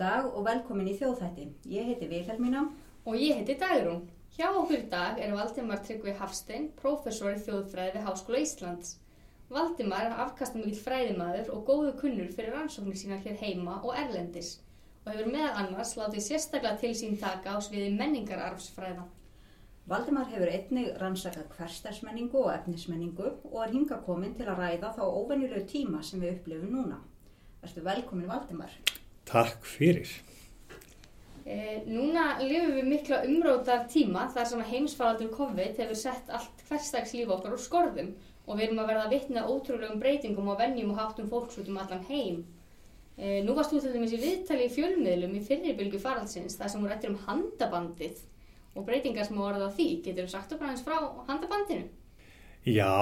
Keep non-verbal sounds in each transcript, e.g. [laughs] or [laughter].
dag og velkomin í þjóðþætti. Ég heiti Vilhelmína. Og ég heiti Dagrún. Hjá okkur í dag er Valdimar Tryggvi Hafstein, prófessor í þjóðfræði við Háskóla Íslands. Valdimar er afkastamikil fræðimaður og góðu kunnur fyrir rannsóknir sína hér heima og erlendis og hefur meðal annars látið sérstaklega til sín taka á sviði menningararfsfræða. Valdimar hefur einnig rannsakað hverstarsmenningu og efnismenningu og er hinga komin til að ræða þá óvenjulegu tíma sem við upplifum núna. Verður velkomin Valdimar. Takk fyrir. E, núna lifum við mikla umrótar tíma þar sem að heimsfaraldur COVID hefur sett allt hverstagslíf okkar úr skorðum og við erum að verða vittna ótrúlegum breytingum og vennjum og háttum fólks út um allan heim. E, nú varst þú til dæmis í viðtali í fjölmiðlum í fyrirbylgu faraldsins þar sem voru eftir um handabandið og breytingar sem voru á því. Getur þú sagt okkur aðeins frá handabandinu? Já,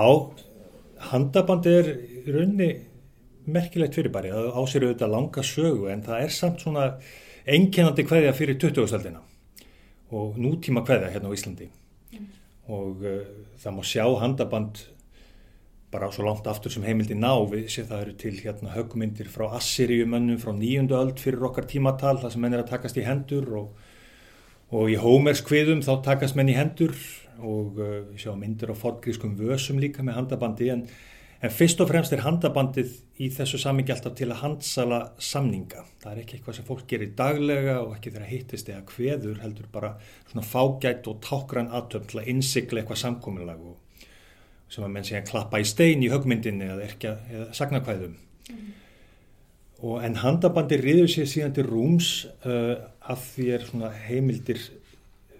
handabandið er í rauninni merkilegt fyrirbæri, það ásýru auðvitað langa sögu en það er samt svona einkennandi hverja fyrir 20-stöldina og nútíma hverja hérna á Íslandi mm. og uh, það má sjá handaband bara svo langt aftur sem heimildi ná við sé það eru til hérna högmyndir frá Assyriumönnum frá nýjundu öld fyrir okkar tímatal það sem menn er að takast í hendur og, og í Hómerskviðum þá takast menn í hendur og uh, við sjáum myndir á forgrískum vösum líka með handabandi en En fyrst og fremst er handabandið í þessu samingi alltaf til að handsala samninga. Það er ekki eitthvað sem fólk gerir daglega og ekki þegar hittist eða hveður heldur bara svona fágætt og tákran aðtöfn til að innsikla eitthvað samkominlag og sem að menn að klappa í stein í högmyndinni eða, erkja, eða sagnakvæðum. Mm. Og en handabandið riður sér síðan til rúms uh, að því er svona heimildir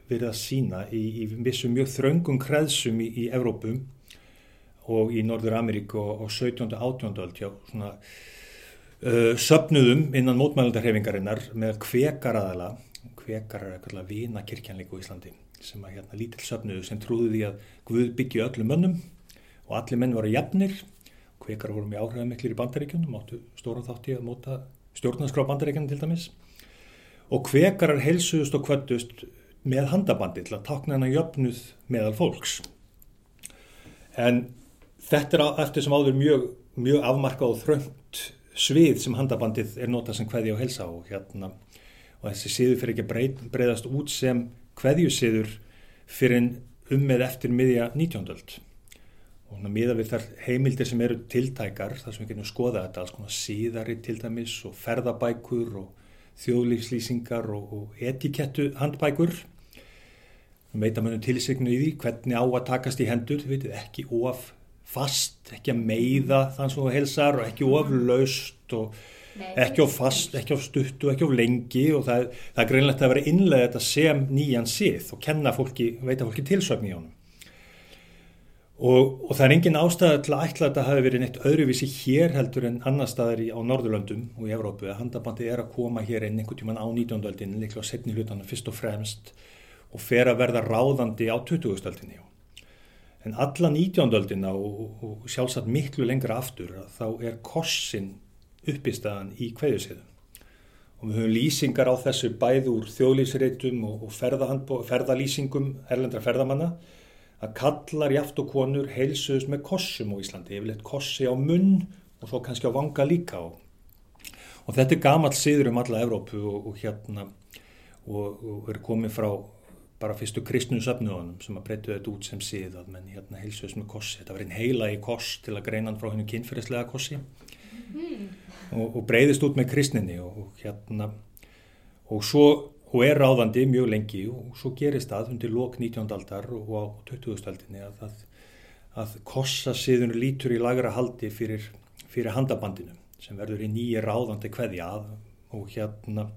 verið að sína í, í vissu mjög þraungum kreðsum í, í Evrópum og í Norður Ameríku og 17. og 18. öld hjá svona uh, söpnuðum innan mótmælandarhefingarinnar með kvekaraðala kvekarar er eitthvað vina kirkjanleiku í Íslandi sem að hérna lítill söpnuðu sem trúði því að Guð byggja öllum mönnum og allir menn voru jafnir kvekar voru mjög áhrifamiklir í bandaríkjunum áttu stóra þátti að móta stjórnarskrá bandaríkjunum til dæmis og kvekarar helsuðust og kvöttust með handabandi til að takna hana jöfnuð meðal fólks en Þetta er eftir sem áður mjög, mjög afmarka og þröngt svið sem handabandið er notað sem hveði á helsa og hérna og þessi síður fyrir ekki breyð, breyðast út sem hveðjusíður fyrir um með eftir miðja 19. öld og miða við þar heimildir sem eru tiltækar þar sem við getum skoða þetta alls konar síðari til dæmis og ferðabækur og þjóðlífslýsingar og, og etikettu handbækur við veitum að tilsegnu í því hvernig á að takast í hendur, þið veitum ekki of fast, ekki að meiða þann sem þú helsar og ekki oflaust og ekki of fast, ekki of stutt og ekki of lengi og það, það er greinlegt að vera innlega þetta sem nýjan síð og kenna fólki, veita fólki tilsöfni í honum. Og, og það er engin ástæða til að ætla að þetta hafi verið neitt öðruvísi hér heldur en annar staðar á Norðurlöndum og í Evrópu að handabandi er að koma hér einn einhvern tíman á 19. öldin, líklega á setni hlutana fyrst og fremst og fer að verða ráðandi á 20. öldinni. En alla 19. öldina og, og sjálfsagt miklu lengra aftur þá er korsin uppistæðan í hverjusiðum. Og við höfum lýsingar á þessu bæð úr þjóðlýsreitum og, og ferðalýsingum erlendra ferðamanna að kallar jáft og konur heilsuðs með kossum á Íslandi. Eitthvað kossi á munn og svo kannski á vanga líka á. Og þetta er gamalt síður um alla Evrópu og, og hérna og er komið frá bara fyrstu kristnu söfnuðunum sem að breytu þetta út sem síðan menn hérna heilsuðs með kossi þetta var einn heila í koss til að greina hann frá hennu kynferðislega kossi mm. og, og breyðist út með kristninni og, og hérna og svo og er ráðandi mjög lengi og svo gerist það undir lok 19. aldar og á 20. aldinni að, að, að kossasiðun lítur í lagra haldi fyrir, fyrir handabandinu sem verður í nýja ráðandi hverja og hérna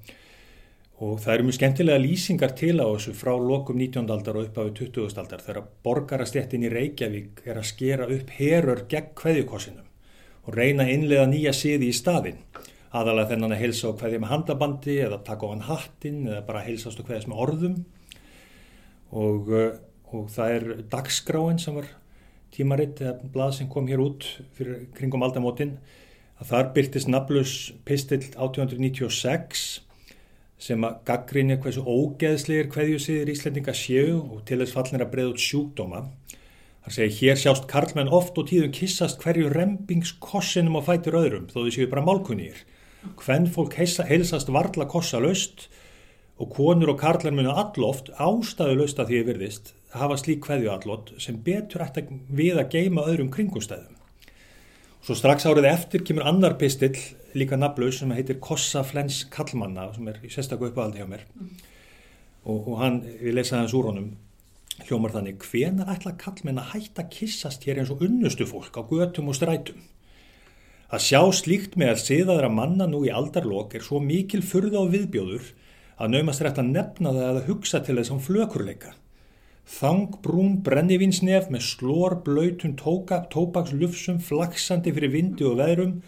og það eru mjög skemmtilega lýsingar til á þessu frá lokum 19. aldar og upp á 20. aldar þegar borgarastéttin í Reykjavík er að skera upp herur gegn hveðjukossinum og reyna innlega nýja siði í staðin aðalega þennan að helsa á hveðja með handabandi eða taka á hann hattin eða bara helsast á hveðjas með orðum og, eh, og það er dagskráin sem var tímaritt eða blað sem kom hér út fyrir kringum aldamótin að þar byrtist naflus pistill 1896 sem að gaggrinja hversu ógeðslegir hverjusýðir Íslendinga séu og til þess fallin að breyða út sjúkdóma. Það segir hér sjást karlmenn oft og tíðum kissast hverju rempingskossinum og fætur öðrum þó þau séu bara málkunnýr. Hvenn fólk heilsa, heilsast varla kossa laust og konur og karlar munu alloft ástæðu lausta því ég virðist hafa slík kveðju allot sem betur ætti við að geima öðrum kringustæðum. Svo strax árið eftir kemur annar pistill líka naflaus sem heitir Kossa Flens Kallmanna sem er í sérstakku uppáhaldi hjá mér mm. og, og hann, við lesaði hans úr honum hljómar þannig hvenar ætla kallmenn að hætta kissast hér eins og unnustu fólk á götum og strætum. Að sjá slíkt með að siðaðra manna nú í aldarlokk er svo mikil furða og viðbjóður að naumast rétt að nefna það að hugsa til þessum flökurleika. Þang brún brennivinsnef með slór blöytum tópakslufsum flaksandi fyrir vindi og veðrum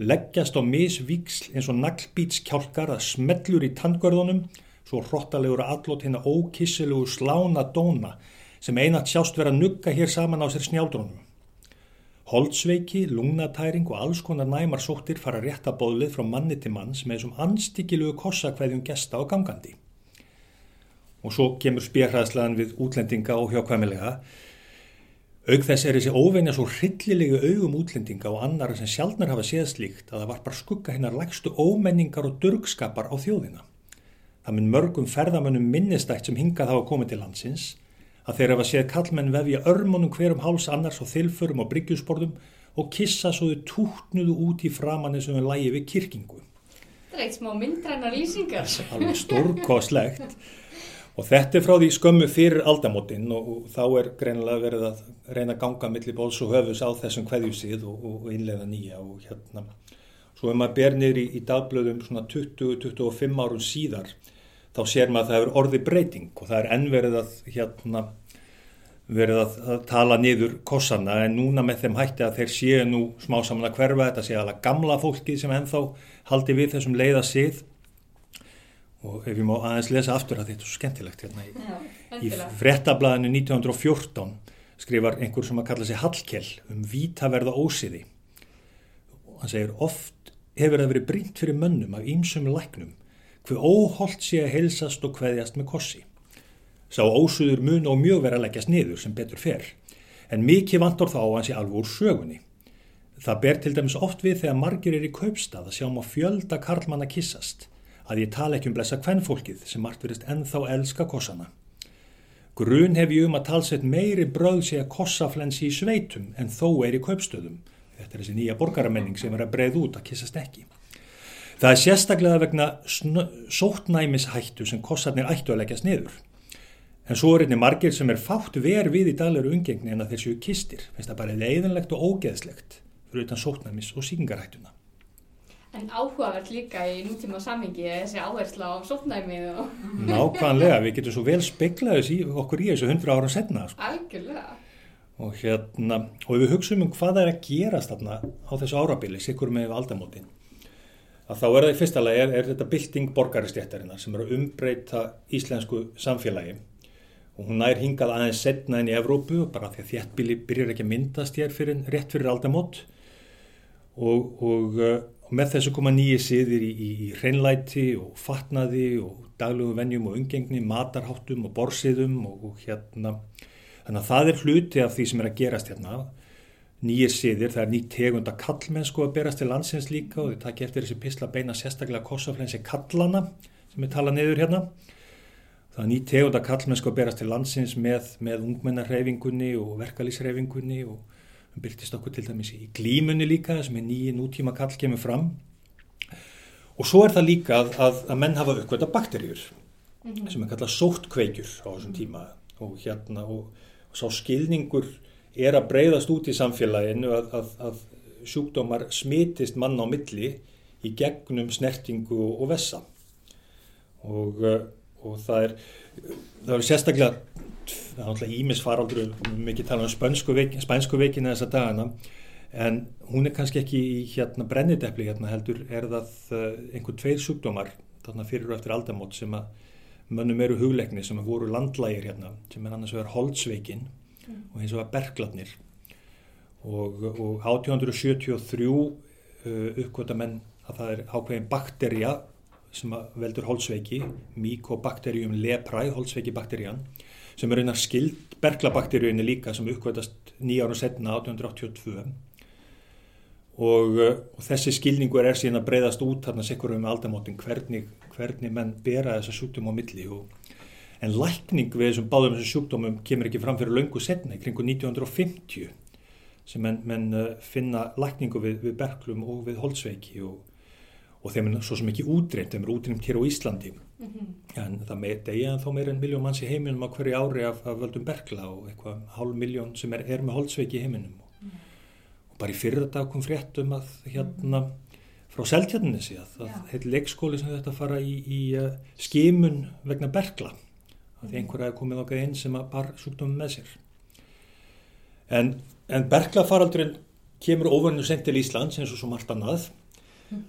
leggjast á misvíksl eins og naglbítskjálkar að smellur í tandgörðunum svo hrottalegur allot hérna ókissilegu slána dóna sem einat sjást vera að nugga hér saman á sér snjáldrónum. Holdsveiki, lungnatæring og alls konar næmar sóttir fara rétt að bóðlið frá manni til manns með þessum anstíkilugu kossakvæðjum gesta og gangandi. Og svo kemur spjærhæðslegan við útlendinga og hjákvæmilega. Aug þess er þessi óveina svo hryllilegu augum útlendinga og annara sem sjálfnar hafa séð slíkt að það var bara skugga hinnar lægstu ómenningar og dörgskapar á þjóðina. Það mun mörgum ferðamönnum minnistætt sem hingað hafa komið til landsins að þeir hafa séð kallmenn vefja örmunum hverjum háls annars og þilfurum og bryggjusborðum og kissa svo þau tútnuðu út í framanni sem við lægi við kirkingu. Það er eitt smá myndrænar lýsingar. Alveg stórkoslegt og þetta er frá því skömmu fyrir aldamotinn og, þá er greinilega verið að reyna að ganga millir bóls og höfus á þessum hverjusið og, og innlega nýja og hérna. Svo ef maður ber niður í, í dagblöðum svona 20-25 árun síðar þá sér maður að það hefur orði breyting og það er ennverið að hérna verið að, að tala niður kossana en núna með þeim hætti að þeir séu nú smá saman að hverfa þetta séu alveg gamla fólki sem ennþá haldi við þessum leiða sið og ef ég má aðeins lesa aftur að þetta er svo skemmtilegt hérna í, í frettablaðinu 1914 skrifar einhver sem að kalla sig Hallkjell um vítaverða ósiði og hann segir oft hefur það verið brínt fyrir mönnum af ýmsum læknum hver óholt sé að heilsast og hveðjast með kossi. Sá ósuður mun og mjög verið að leggjast niður sem betur fer, en mikið vantor þá hans í alvor sögunni. Það ber til dæmis oft við þegar margir er í kaupstað að sjáum á fjölda karlmann að kissast, að ég tala ekki um blessa kvennfólkið sem margt verist ennþá elska kossana. Grun hef ég um að talsett meiri bröð sé að kossaflensi í sveitum en þó er í kaupstöðum. Þetta er þessi nýja borgaramenning sem er að breið út að kissast ekki. Það er sérstaklega vegna sótnæmishættu sem kossarnir ættu að leggjast niður. En svo er einni margir sem er fátt ver við í daglegur umgengni en að þeir séu kistir. Það bara leiðinlegt og ógeðslegt fyrir utan sótnæmis og síkingarhættuna. En áhugavert líka í nútíma samingi þessi áhersla á sótnæmið og... Nákvæmlega, við getum svo vel speklaðis í okkur í þessu hundra ára setna. Sko. Algjörlega. Og hérna, og við hugsaum um hvað það er að gerast þarna á þessu árabili, sikkur með aldamótin að þá er það í fyrsta lagi er, er þetta bylting borgaristjættarinnar sem er að umbreyta íslensku samfélagi og hún nær hingað aðeins setna enn í Evrópu bara því að þéttbíli byrjar ekki að myndast hér fyrir, rétt fyrir aldamót og, og, og með þessu koma nýji siðir í, í, í hreinlæti og fatnaði og daglegu vennjum og umgengni, matarháttum og borsiðum og, og hérna þannig að það er hluti af því sem er að gerast hérna nýjir siðir, það er nýtt tegund að kallmennsku að berast til landsins líka og þau takk eftir þessi pisla beina sérstaklega kossaflensi kallana sem er talað niður hérna. Það er nýtt tegund að kallmennsku að berast til landsins með, með ungmennarhefingunni og verkalýshefingunni og við byrtist okkur til dæmis í glímunni líka sem er nýji nútíma kall kemur fram. Og svo er það líka að, að, að menn hafa aukvölda bakterjur mm -hmm. sem er kallað sóttkveikjur á þessum tíma og hérna og, og sá skilningur er að breyðast út í samfélaginu að, að, að sjúkdómar smitist mann á milli í gegnum snertingu og vessa og, eh, og það er það er sérstaklega það er alltaf ímisfaraldur mikið tala um spænsku veikin, veikina þessa dagana en hún er kannski ekki í hérna brennidepli hérna heldur er það eh, einhver tveir sjúkdómar þarna fyrir og eftir aldamót sem að mönnum eru hugleikni sem að voru landlægir hérna sem er annars vegar holdsveikin mm. og eins og að bergladnir og, og 1873 uh, uppkvota menn að það er ákveðin bakterja sem veldur holdsveiki Mycobacterium leprae, holdsveiki bakterjan sem er einar skild berglabakterjunni líka sem uppkvotast nýjáru setna 1882 og, og þessi skilningur er síðan að breyðast út þarna sikkur um aldamótin hvernig, hvernig menn bera þessa sjúkdóm á milli. Og, en lækning við þessum báðum þessum sjúkdómum kemur ekki fram fyrir löngu setna, kringu 1950 sem menn, menn uh, finna lækningu við, við berglum og við holdsveiki. Og, og þeim er svo sem ekki útreimt, þeim er útreimt hér á Íslandi mm -hmm. en það með degja þá meira en miljón manns í heiminum á hverju ári af, af völdum bergla og eitthvað hálf miljón sem er, er með holdsveiki í heiminum og, mm. og bara í fyrra dag kom fréttum að hérna frá seltjarninni síðan, það heit leikskóli sem þetta fara í, í uh, skimun vegna bergla að því einhverja er komið okkar inn sem að bar sjúkdómið með sér en En berglafaraldurinn kemur ofannu sent til Íslands eins og svo margt annað mm.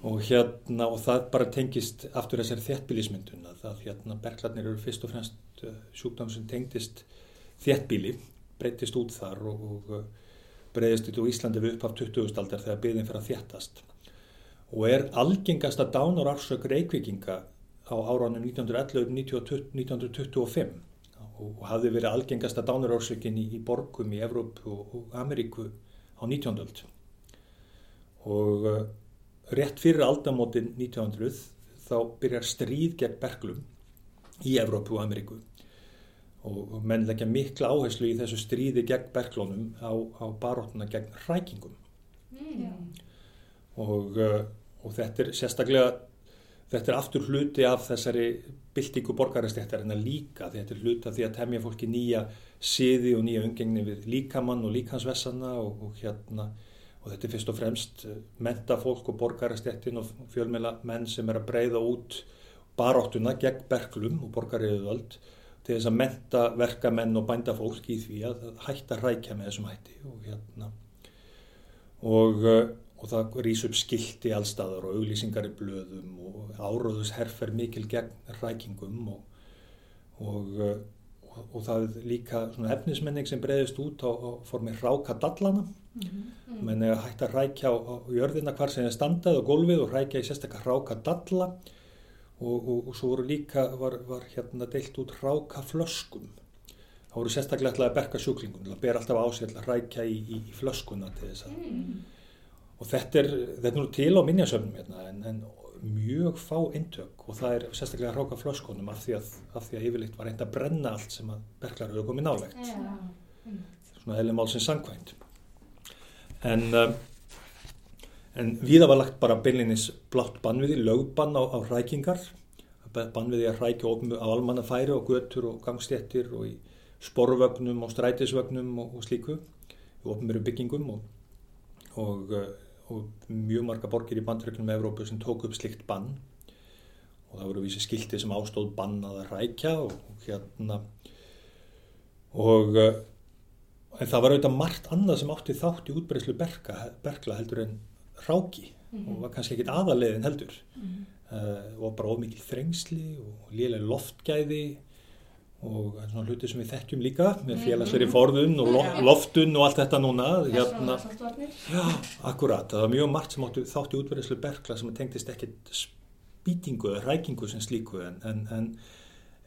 Og hérna og það bara tengist aftur þessari þéttbílismyndun að hérna berglarnir eru fyrst og fremst uh, sjúkdám sem tengist þéttbíli, breytist út þar og, og uh, breyðist út á Íslandi við upp af 20. aldar þegar byggðin fyrir að þéttast og er algengasta dánur ársök reykvikinga á áránum 1911-1925 og hafði verið algengasta dánurársökin í, í borgum í Evrópu og, Ameríku á 19. öld og uh, rétt fyrir aldamótin 1900 þá byrjar stríð gegn berglum í Evrópu og Ameríku og, menn leggja mikla áherslu í þessu stríði gegn berglónum á, á baróttuna gegn rækingum mm. og, uh, og þetta er sérstaklega þetta er aftur hluti af þessari byltingu borgaristættarina líka þetta er hluti af því að temja fólki nýja siði og nýja umgengni við líkamann og líkansvessana og, og hérna og þetta er fyrst og fremst eh, menta fólk og borgaristættin og fjölmjöla menn sem er að breyða út baróttuna gegn berglum og borgariðuðöld til þess að menta verkamenn og bænda fólk í því að hætta rækja með þessum hætti og hérna. Og eh, og það rýs upp skildi allstaðar og auglýsingar í blöðum og áróðusherfer mikil gegn rækingum og, og, og, og það er líka efnismenning sem breyðist út á, á formi rákadallana mm -hmm. menn er hægt að rækja á, á jörðina hvar sem er standað og gólfið og rækja í sérstaklega rákadalla og svo voru líka var, var hérna deilt út rákaflöskum það voru sérstaklega alltaf að berka sjúklingum það ber alltaf ásett að rækja í, í, í flöskuna til þess að mm. Og þetta er, þetta er nú til á minjasöfnum hérna, en, en mjög fá eintök og það er sérstaklega að ráka flöskonum af því að, af því að yfirleitt var reynd að brenna allt sem að berglar hefur komið nálegt svona heilig málsins sangvænt en um, en viða var lagt bara beinlinis blátt bannviði, lögbann á, á rækingar bannviði að rækja á almannafæri og götur og gangstjettir og í sporvögnum og strætisvögnum og, og slíku í ofnmjöru byggingum og, og og mjög marga borgir í bandregnum með Evrópu sem tók upp slikt bann. Og það voru vísi skilti sem ástóð bann að rækja og, og hérna. Og eh, en það var auðvitað margt annað sem átti þátt í útbreyslu berka, berkla heldur en ráki mm -hmm. og var kannski ekkit aðalegin heldur. Mm -hmm. uh, og bara ómikið þrengsli og lélega loftgæði og svona hluti sem við þekkjum líka með félagsveri forðun og loftun og allt þetta núna hérna, já, akkurat, það var mjög margt sem áttu þátti útverðislu bergla sem tengdist ekkit spýtingu eða rækingu sem slíku en, en, en,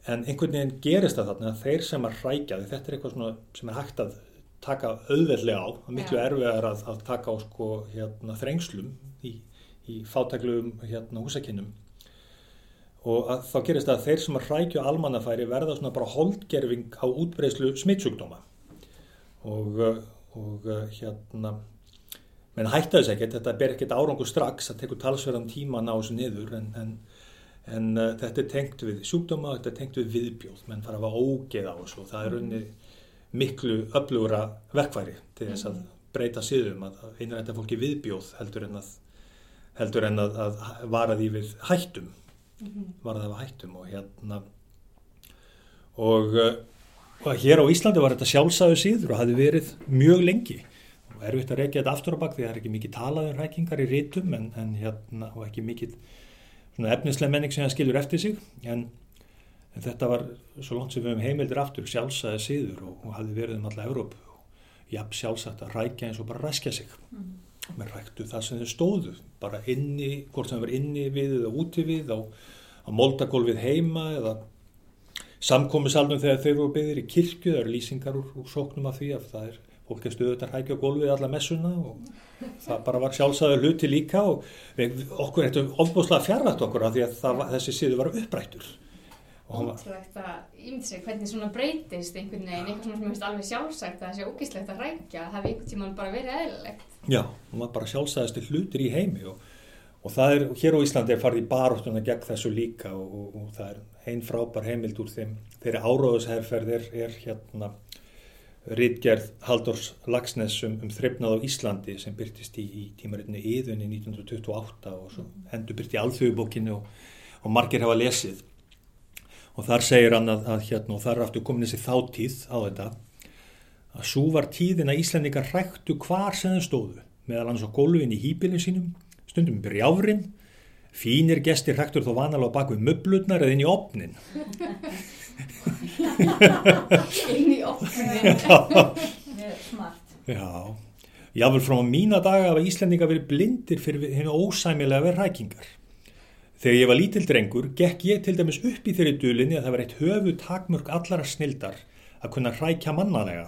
en einhvern veginn gerist það þarna þeir sem að rækja þetta er eitthvað sem er hægt að taka auðveldlega á, miklu erfiðar að, að taka á sko, hérna, þrengslum í, í fátækluðum hérna, húsakinnum og þá gerist það að þeir sem að hrækju almannafæri verða svona bara holdgerfing á útbreyslu smittsjúkdóma og, uh, og uh, hérna menn hætta þess ekkert, þetta ber ekkert árangu strax. Það tekur talsverðan tíma að ná þessu niður. En, en, en uh, þetta er tengt við sjúkdóma, þetta er tengt við viðbjóð. Menn fara að hafa ógeð á þessu og það er unni miklu öflugra verkværi til þess að breyta síðum að einrætta fólki viðbjóð heldur en að heldur en að, að vara því við hættum mm -hmm. var það að hættum og hérna. Og, eh, og hér á Íslandi var þetta sjálfsæðu síður og hafi verið mjög lengi. Og erfitt að reykja þetta aftur á bakk því það er ekki mikið talað um rækingar í rítum en, en hérna og ekki mikið efnislega menning sem það skilur eftir sig. En, en þetta var svo langt sem við hefum heimildir aftur sjálfsæðu síður og, og hafi verið um alla Európu og jafn sjálfsagt að rækja eins og bara ræskja sig. Mm -hmm með rættu það sem þau stóðu bara inni, hvort sem það var inni við eða úti við á, á moldagólfið heima eða samkomiðsalunum þegar þeir eru byggðir í kirkju það eru lýsingar úr, úr sóknum af því að það er fólk er stöðut að hækja á gólfið alla messuna og það bara var sjálfsæður hluti líka og við, okkur eftir ofbúslega fjarlægt okkur af því að var, þessi síðu var upprættur. Ótrúlegt að ímyndi sig hvernig svona breytist einhvern veginn, eitthvað svona sem ég finnst alveg sjálfsagt að það sé ógíslegt að rækja, það hefði einhvern tíman bara verið eðlilegt. Já, það var bara sjálfsæðastu hlutir í heimi og, og það er, hér á Íslandi er farið í baróttuna gegn þessu líka og, og, og það er einn frábær heimild úr þeim, þeirri áráðusherrferð er, er hérna Ritgerð Haldors Lagsnes um, um þreifnað á Íslandi sem byrtist í, í tímaritinu Íðunni 1928 og svo hendur byrti í alþjóðubókinu og margir hafa lesið og þar segir hann að, að hérna og þar aftur komin þessi þáttíð á þetta að svo var tíðin að Íslandingar ræktu hvar sem þau stóðu meðal hans á gólfin í hýpilin sínum stundum um byrjáfrin fínir gestir ræktur þó vanalega bak við möblutnar eða inn í opnin [laughs] inn í opnin smart. Já, jáfnvel frá mína daga hafa Íslandingar verið blindir fyrir hennu ósæmilega verið rækingar Þegar ég var lítill drengur, gekk ég til dæmis upp í þeirri dulinni að það var eitt höfu takmörk allara snildar að kunna hrækja mannanega.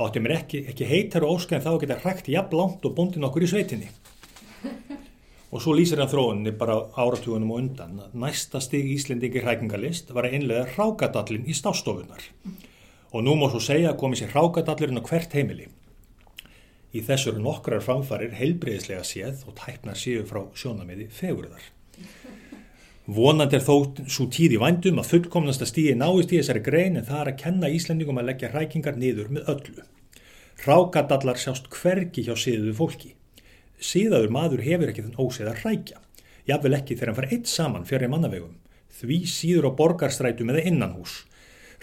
Átti mér ekki, ekki heitar og óskæðin þá að geta hrækt jafn langt og bóndin okkur í sveitinni. Og svo lýsir hann þróunni bara áratugunum og undan næsta stig Íslendingi hrækingalist var að einlega hrákadallin í stástofunar. Og nú má svo segja að komi sér hrákadallirinn á hvert heimili. Í þessu eru nokkrar framfarir heilbreyðislega séð og tæknar séu frá sjónamiði fegurðar. Vonandi er þó svo tíð í vændum að fullkomnasta stíði náist í þessari grein en það er að kenna Íslandingum að leggja hrækingar niður með öllu. Hrákadallar sjást hvergi hjá síðuðu fólki. Síðaður maður hefur ekki þann ósið að hrækja. Jafnvel ekki þegar hann fara eitt saman fyrir mannavegum. Því síður á borgarstrætum eða innanhús.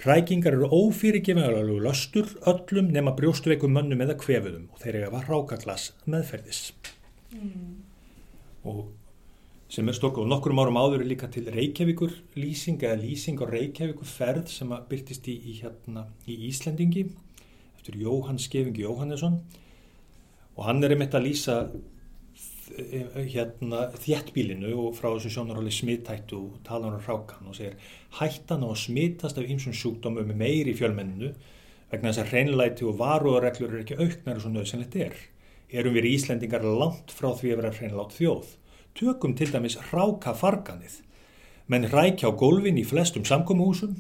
Hrækingar eru ófyrirgefinarlegu löstur öllum nema brjóstveikum mönnum eða kvefuðum og þeir eiga að var hrákaglas meðferðis. Mm. Og sem er stokk og nokkrum árum áður er líka til Reykjavíkur lýsing eða lýsing á Reykjavíkur ferð sem að byrtist í, í, hérna, í Íslendingi eftir Jóhann Skefingi Jóhannesson og hann er einmitt að lýsa hérna þjættbílinu og frá þessu sjónaráli smittættu og tala hann á rákan og segir hættan á að smittast af ymsum sjúkdómum með meiri fjölmenninu vegna þess að hreinlæti og varuðareglur er ekki auknar og svo nöðsynlegt er. Erum við í Íslendingar langt frá því að vera hreinlátt þjóð Tökum til dæmis ráka farganið. Menn rækja á gólfin í flestum samkómuhúsum.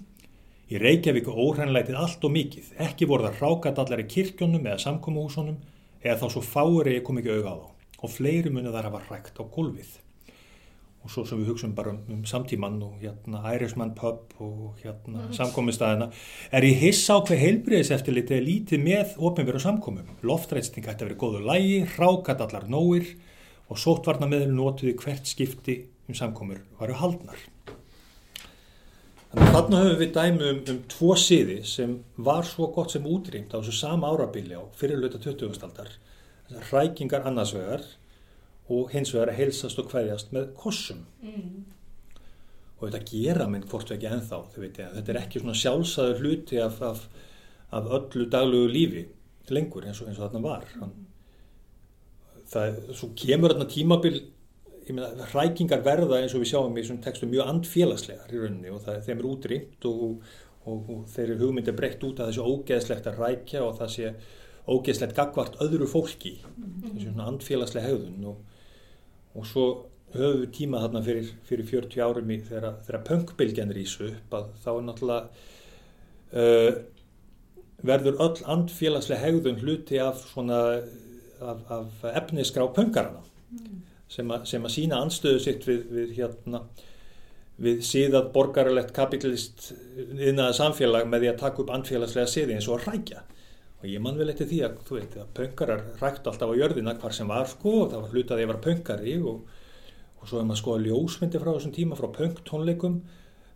Í Reykjavík óhrænleitið allt og mikið. Ekki voru það rákadallar í kirkjónum eða samkómuhúsunum eða þá svo fáir eða kom ekki auga á þá. Og fleiri munið þar hafa rækt á gólfið. Og svo sem við hugsaum bara um, um samtíman og hérna Irishman Pub og hérna mm. samkómistæðina er ég hissa á hver heilbriðis eftir litið lítið með ofinveru samkómum. Loftrætsting ætti að vera góðu lægi, rákadallar nóir og sótvarnameðlun notuði hvert skipti um samkomur varu haldnar. Þannig að þarna höfum við dæmi um, um tvo siði sem var svo gott sem útrýmt á þessu sama árabili á fyrirlöta 20. aldar. Rækingar annarsvegar og hins vegar að heilsast og hverjast með kossum. Mm. Og þetta gera minn hvort við ekki ennþá. Þetta er ekki svona sjálfsæður hluti af, af, af öllu daglugu lífi lengur eins og, eins og þarna var. Þannig það, svo kemur þarna tímabil meina, hrækingar verða eins og við sjáum í svona textu mjög andfélagslegar í rauninni og það, þeim er útrýmt og, og, og þeir eru hugmyndi breytt út að þessu ógeðslegt að rækja og það sé ógeðslegt gagvart öðru fólki. Þessu svona andfélagslega hegðun og, og svo höfum við tíma þarna fyrir, fyrir 40 árum í þegar, þegar punkbylgjan rýsu upp að þá er náttúrulega uh, verður öll andfélagslega hegðun hluti af svona af, af efnisgrá pöngarana mm. sem, sem að sína anstöðu sitt við, við hérna við síðað borgarlegt kapitalist innaða samfélag með því að taka upp andfélagslega síði eins og að rækja og ég man vel eftir því að, þú veit, að pöngarar rækt alltaf á jörðina hvar sem var sko og það var hlutað að ég var pöngari og, og svo er maður sko að ljósmyndi frá þessum tíma frá pöngtónleikum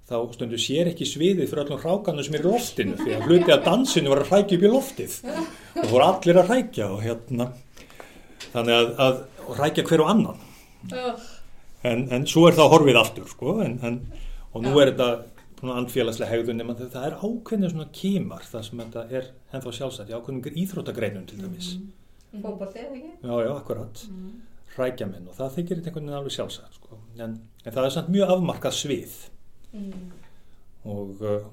þá stundu sér ekki sviðið fyrir öllum hrákanu sem er í loftinu því að hlutið að dansinu var að rækja upp í loftið og voru allir að rækja og hérna þannig að, að rækja hver og annan en, en svo er það horfið aftur sko, en, en, og nú er þetta andfélagslega hegðun nema það er ákveðinu svona kímar það sem þetta er ennþá sjálfsagt í ákveðinu íþróttagreinum til dæmis mm. Fókbótið, ekki? Já, já, akkurat mm. rækja minn og það þykir einhvern veginn alveg sjálfsagt sko. en það er samt mjög afmarkað svið mm. og uh,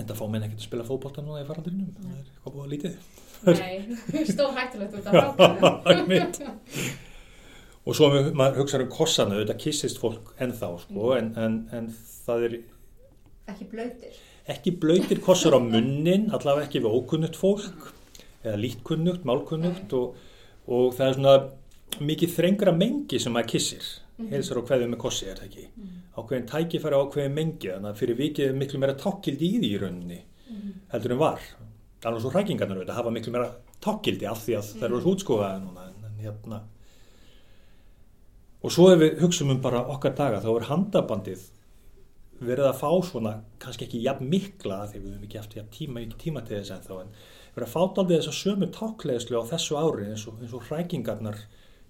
enda fá menn ekkert að spila fókbóta núna í farandurinnum það er eitthvað búið að lítið Nei, [laughs] stór hættulegt út af rákana. Og svo maður hugsaður um kossana þetta kissist fólk ennþá sko, en, en, en það er Ekki blöytir. ekki blöytir kossar á munnin allavega ekki við ókunnugt fólk eða lítkunnugt, málkunnugt og, og það er svona mikið þrengra mengi sem maður kissir heilsar á hverju með kossi er það ekki? Ákveðin tækifæri á ákveðin mengi þannig að fyrir vikið er miklu meira tákildi í því í rauninni heldur en var alveg svo hrækingarnar auðvitað hafa miklu meira tákildi af því að það eru útskoðaði núna en, en hérna. Og svo ef við hugsaum um bara okkar daga þá er handabandið verið að fá svona, kannski ekki jafn mikla því við höfum ekki haft jafn tíma, ekki tíma til þess ennþá en verið að fá aldrei þess að sömu tákleðslu á þessu ári eins og, eins og hrækingarnar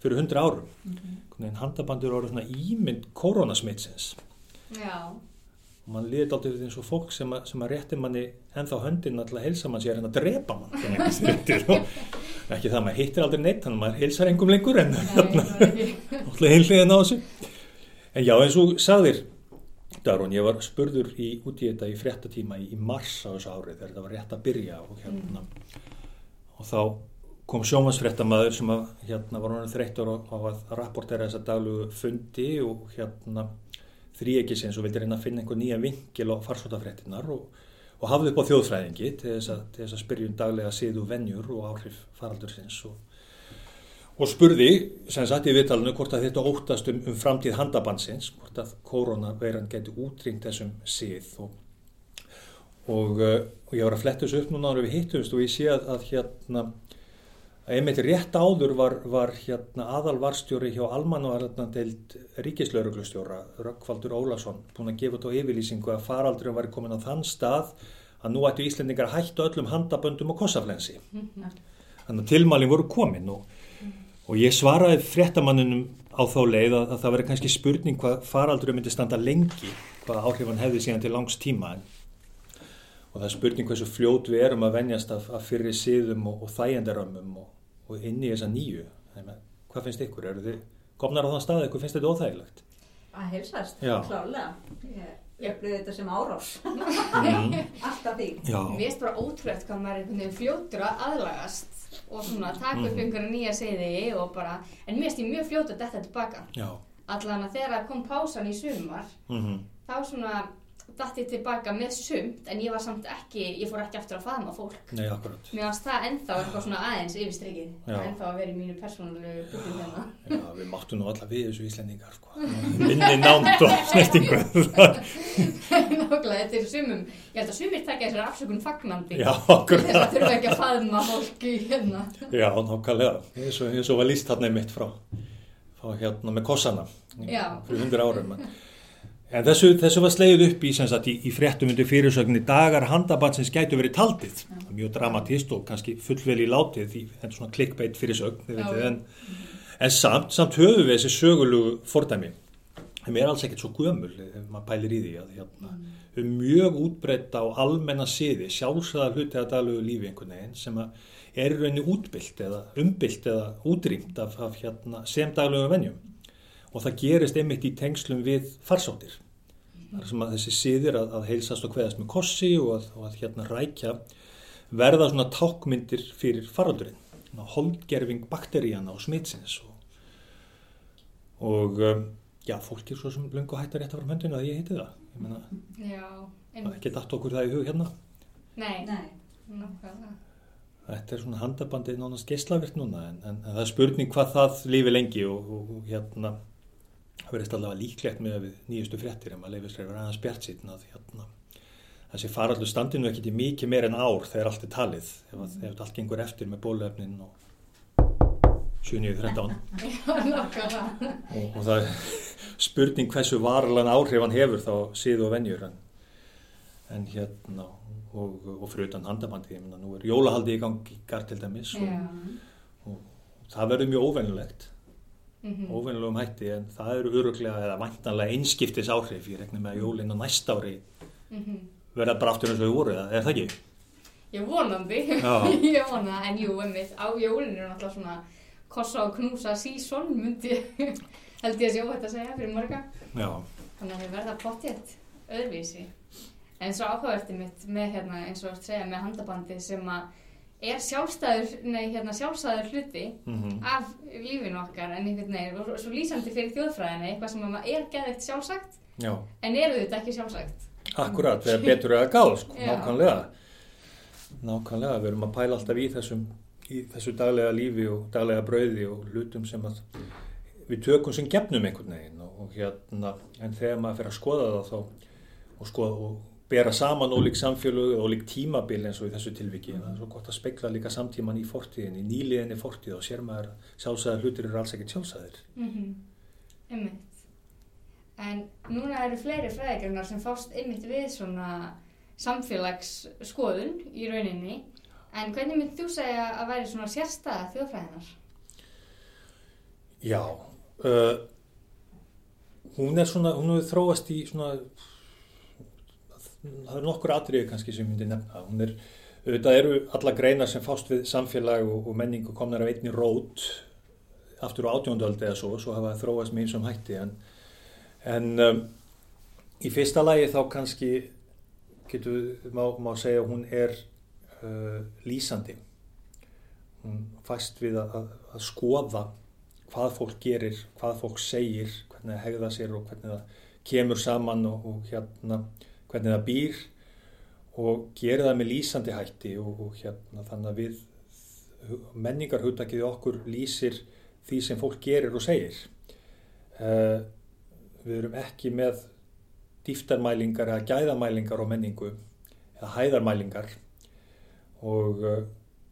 fyrir hundra árum. Mm -hmm. handabandir eru svona ímynd koronasmitsins. Já, og mann liðið aldrei eins og fólk sem að, sem að rétti manni ennþá höndin alltaf heilsa mann sér en að drepa mann að [laughs] ekki það, maður hittir aldrei neitt þannig að maður heilsar engum lengur en alltaf [laughs] heilliðin á þessu. En já, eins og sagðir Darun, ég var spurður í, út í þetta í fréttatíma í, í mars á þessu ári þegar þetta var rétt að byrja og hérna. Og þá kom sjómasfréttamaður sem að hérna var hann þreyttur á, á að rapportera þessa daglugu fundi og hérna þrýekisins og vildi reyna að finna einhver nýja vinkil á farsótafréttinar og, og hafði upp á þjóðfræðingi til þess að, til þess að spyrjum daglega síðu venjur og áhrif faraldursins og, og spurði sem sagt í viðtalinu hvort að þetta óttast um, um framtíð handabansins hvort að koronaveiran geti útrýmt þessum síð og, og, uh, og ég var að fletta þessu upp núna ára við hittumst og ég sé að, að hérna einmitt rétt áður var, var hérna aðalvarstjóri hjá almanvarðnadeild ríkislauruglustjóra Rökkvaldur Ólason búin að gefa þetta á yfirlýsingu að faraldurinn var komin á þann stað að nú ættu Íslendingar að hættu öllum handaböndum og kossaflensi. Þannig að tilmælinn voru komin og, og ég svaraði fréttamanninum á þá leið að, að það veri kannski spurning hvað faraldurinn myndi standa lengi hvað áhrif hann hefði síðan til langs tíma. En og það er spurning hversu fljót við erum að venjast af, af fyrri síðum og, og þægendarömmum og, og inn í þessa nýju hvað finnst ykkur, eru þið komnar á þann stað eitthvað, finnst þetta óþægilegt Að heilsast, Já. klálega. Ég upplýði þetta sem árás. mm. Alltaf því. Já, Mér finnst bara ótrúlegt hvað maður er einhvern veginn fljótur að aðlagast og svona taka upp Mhm. einhverja nýja seiði og bara, en mér finnst ég mjög fljótur að detta tilbaka. já Allan að þegar kom pásan í sumar, mm þá svona datt ég tilbaka með sumt, en ég var samt ekki, ég fór ekki aftur að faðma fólk. Nei, akkurat Mér fannst það ennþá eitthvað svona aðeins yfir strikið, ennþá að vera í mínu persónulegu byggjum hérna. Já, við máttum nú alla við þessu Íslendingar sko. [laughs] minni námt og snertingu [laughs] Nákvæmlega, þetta er sumum, ég held að sumir takja þessar afsökun fagnandi. Já, Þess að akkurat þurfa ekki að faðma fólki hérna. Já, nákvæmlega eins og, eins og var líst þarna einmitt frá, frá hérna En þessu, þessu var sleið upp í, sagt, í, í fréttum undir fyrirsögninni dagar handabansins gætu verið taldið. Mjög dramatist og kannski fullvel í látið því þetta er svona klikkbeitt fyrirsögn Já. en, en samt, samt höfum við þessi sögulugu fordæmi. Þeim er alls ekkert svo gömul ef maður pælir í því að hérna, um mjög útbreytt á almenna siði sjálfsögða hluti að dalugu lífi einhvern veginn sem er rauninni útbyllt eða umbylt eða útrýmt af, af hérna, sem daglugum venjum og það gerist einmitt í tengslum við farsóttir. Þar sem að þessi siðir að, að heilsast og kveðast með kossi og að, og að hérna rækja verða svona tákmyndir fyrir faraldurinn. Holdgerfing bakteríana og smitsins og, og um, já, fólk er svo sem löngu hættar rétt að fara höndinu að ég heiti það. Ég meina, Já, það er ekki dætt okkur það í hug hérna. Nei, Nei. nákvæmlega. Þetta er svona handabandið nánast geislavirt núna en, en, en það er spurning hvað það lífi lengi og, og, og hérna það verðist allavega líklegt með nýjustu fréttir en maður leifir sér að vera aðeins bjart síðan að hérna, þessi faraldur standinu ekki mikið meir en ár þegar allt er talið ef, að, ef allt gengur eftir með bólöfnin og 7.13 Já, nákvæmlega. og, og það er spurning hversu varlan áhrif hann hefur þá síðu og venjur en, en hérna og, og fyrir utan handabandi nú er jólahaldi í gangi gar til dæmis og, Já. það verður mjög óvenjulegt Mhm. óvenjulegum hætti en það eru öruglega eða væntanlega einskiptis áhrif ég rekna með að jólinn á næsta ári Mhm. verða bara aftur eins og þau voru er það ekki? Ég vonandi, [laughs] ég vona, en jú, einmitt, á jólinu er náttúrulega svona kossa og knúsa sísón, myndi [laughs] held ég að sé óhætt að segja fyrir marga. Já, Þannig að þau verða pottjett öðruvísi. En svo áhugaverti mitt með hérna eins og að segja með handabandi sem að er sjálfstæður, nei, hérna, sjálfstæður hluti Mhm. af lífinu okkar en einhvern veginn, og svo lýsandi fyrir þjóðfræðinni, eitthvað sem er geðveikt sjálfsagt, Já, en eru þetta ekki sjálfsagt. akkurat, betur er að gáð, sko, nákvæmlega. Nákvæmlega, við erum að pæla alltaf í þessum, í þessu daglega lífi og daglega brauði og hlutum sem að við tökum sem gefnum einhvern veginn og, og hérna, en þegar maður fer að skoða það þá og skoða og bera saman ólík samfélög og ólík tímabil eins og í þessu tilviki, en það er svo gott að spekla líka samtíman í fortíðinni, nýliðinni fortíð og sér maður að sjálfsæðar hlutir eru alls ekkert sjálfsæðir. Mm Einmitt. En núna eru fleiri fræðigreinar sem fást einmitt við svona samfélagsskoðun í rauninni. En hvernig mynd þú segja að væri svona sérstæða þjóðfræðinar? Já, uh, hún er svona, hún hefur þróast í svona, það eru nokkur atriði kannski sem ég myndi nefna. Hún er, auðvitað eru alla greinar sem fást við samfélag og, og menningu komnar af einni rót aftur á átjóndöldi eða svo, svo hafa það þróast með einsum hætti en, en um, í fyrsta lagi þá kannski getur, má, má segja hún er uh, lýsandi. Hún fæst við að, að, að skoða hvað fólk gerir, hvað fólk segir, hvernig það hegða sér og hvernig það kemur saman og, og hérna, hvernig það býr og gerir það með lýsandi hætti og, og hérna, þannig að við menningarhugtakið okkur lýsir því sem fólk gerir og segir. Uh, við erum ekki með dýftarmælingar eða gæðamælingar á menningu eða hæðarmælingar og, uh,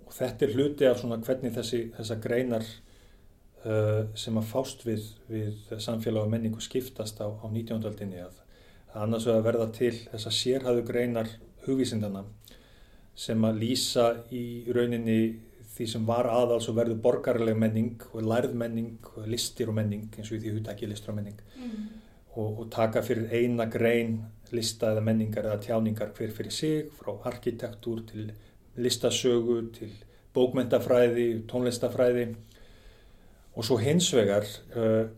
og þetta er hluti af svona hvernig þessi, þessa greinar uh, sem að fást við, við samfélag og menningu skiptast á, á 19. aldinni að annars vegar verða til þessa sérhæðu greinar hugvísindana sem að lýsa í rauninni því sem var aðals og verður borgarleg menning og lærð menning og listir og menning eins og því húttæki listur og menning Mm. og, og taka fyrir eina grein lista eða menningar eða tjáningar hver fyrir sig frá arkitektúr til listasögu til bókmentafræði, tónlistafræði og svo hins vegar uh,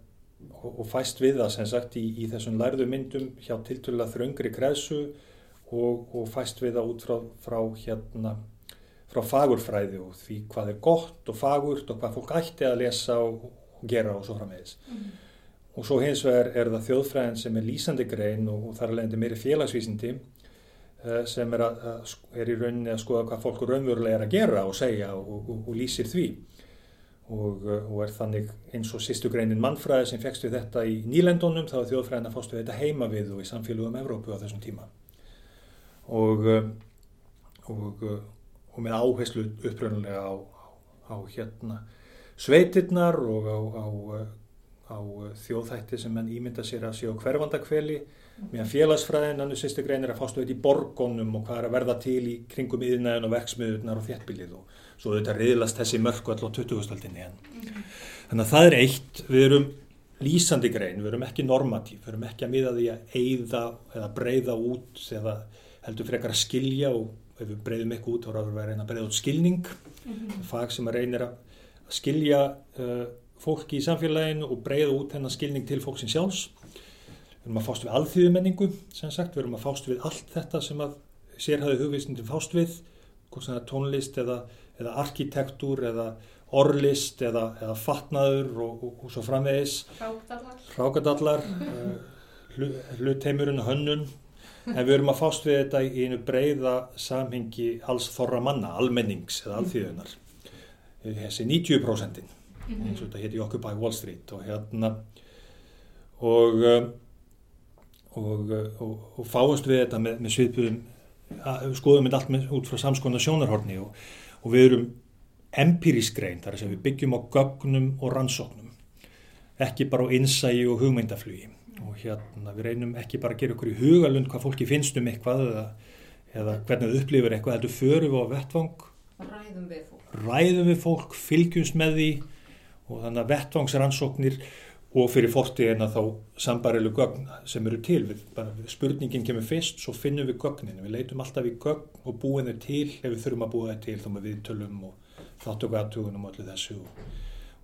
og, og fæst við það sem sagt í, í þessum lærðu myndum hjá tiltölulega þröngri kreðsu og, og fæst við það út frá, frá hérna frá fagurfræði og því hvað er gott og fagurt og hvað fólk ætti að lesa og, og gera og svo framvegis. Mm. Og svo hins vegar er það þjóðfræðin sem er lýsandi grein og, og þar er leiðandi meiri félagsvísindi uh, sem er, að, að, er í rauninni að skoða hvað fólk raunverulega er að gera og segja og, og, og lýsir því. Og, uh, og er þannig eins og sýstu greinin mannfræði sem fegst við þetta í nýlendunum þá er þjóðfræðin að við þetta heima við og í samfélugum Evrópu á þessum tíma. Og, uh, og, og með áherslu uppröðulega á, á, á hérna sveitirnar og á, á þjóðþætti sem menn ímynda sér að sé á hverfandakveli meðan félagsfræðin, annars sýstu greinir að fástu þetta í borgonum og hvað er að verða til í kringum yðnaðin og verksmiðurnar og þéttbílið og svo þetta riðlast þessi mörku all á 2000-öldinni en þannig að það er eitt, við erum lýsandi grein, við erum ekki normatív við erum ekki að miða því að eyða eða breyða út eða heldur frekar að skilja og ef við breyðum eitthvað út þá við að reyna að breyða út skilning. Fag sem að reynir að skilja uh, fólki í samfélaginu og breyða út hennar skilning til fólksins sjálfs. Við erum að fást við alþýðumenningu, sem sagt, við erum að fást við allt þetta sem að sérhæðu hugvísindin fást við, tónlist eða, eða arkitektúr eða orlist eða, eða fatnaður og, og, og svo framvegis, Hrákdallar. hrákadallar, uh, hlutheimurinn og hönnun, en við erum að fást við þetta í einu breyða samhengi alls þorra manna, almennings eða alþýðunar, þessi 90% eins og þetta í Occupy Wall Street og hérna. Og um, og, og, og fáast við þetta með, með sviðbúðum skoðum þetta allt með, út frá samskona sjónarhorni og, og við erum empirísk grein, þar að við byggjum á gögnum og rannsóknum ekki bara á innsægi og hugmyndaflugi og hérna við reynum ekki bara að gera okkur í hugalund hvað fólki finnst um eitthvað eða, eða hvernig það upplifir eitthvað, þetta förum við á vettvang Ræðum við fólk. ræðum við fólk, fylgjumst með því og þannig að vettvangsrannsóknir og fyrir fortíðina þá sambarilu gögn sem eru til við, bara, spurningin kemur fyrst, svo finnum við gögnin við leitum alltaf í gögn og búin þeir til ef við þurfum að búa þeir til þá með viðtölum og þáttökuatugunum og allir þessu og,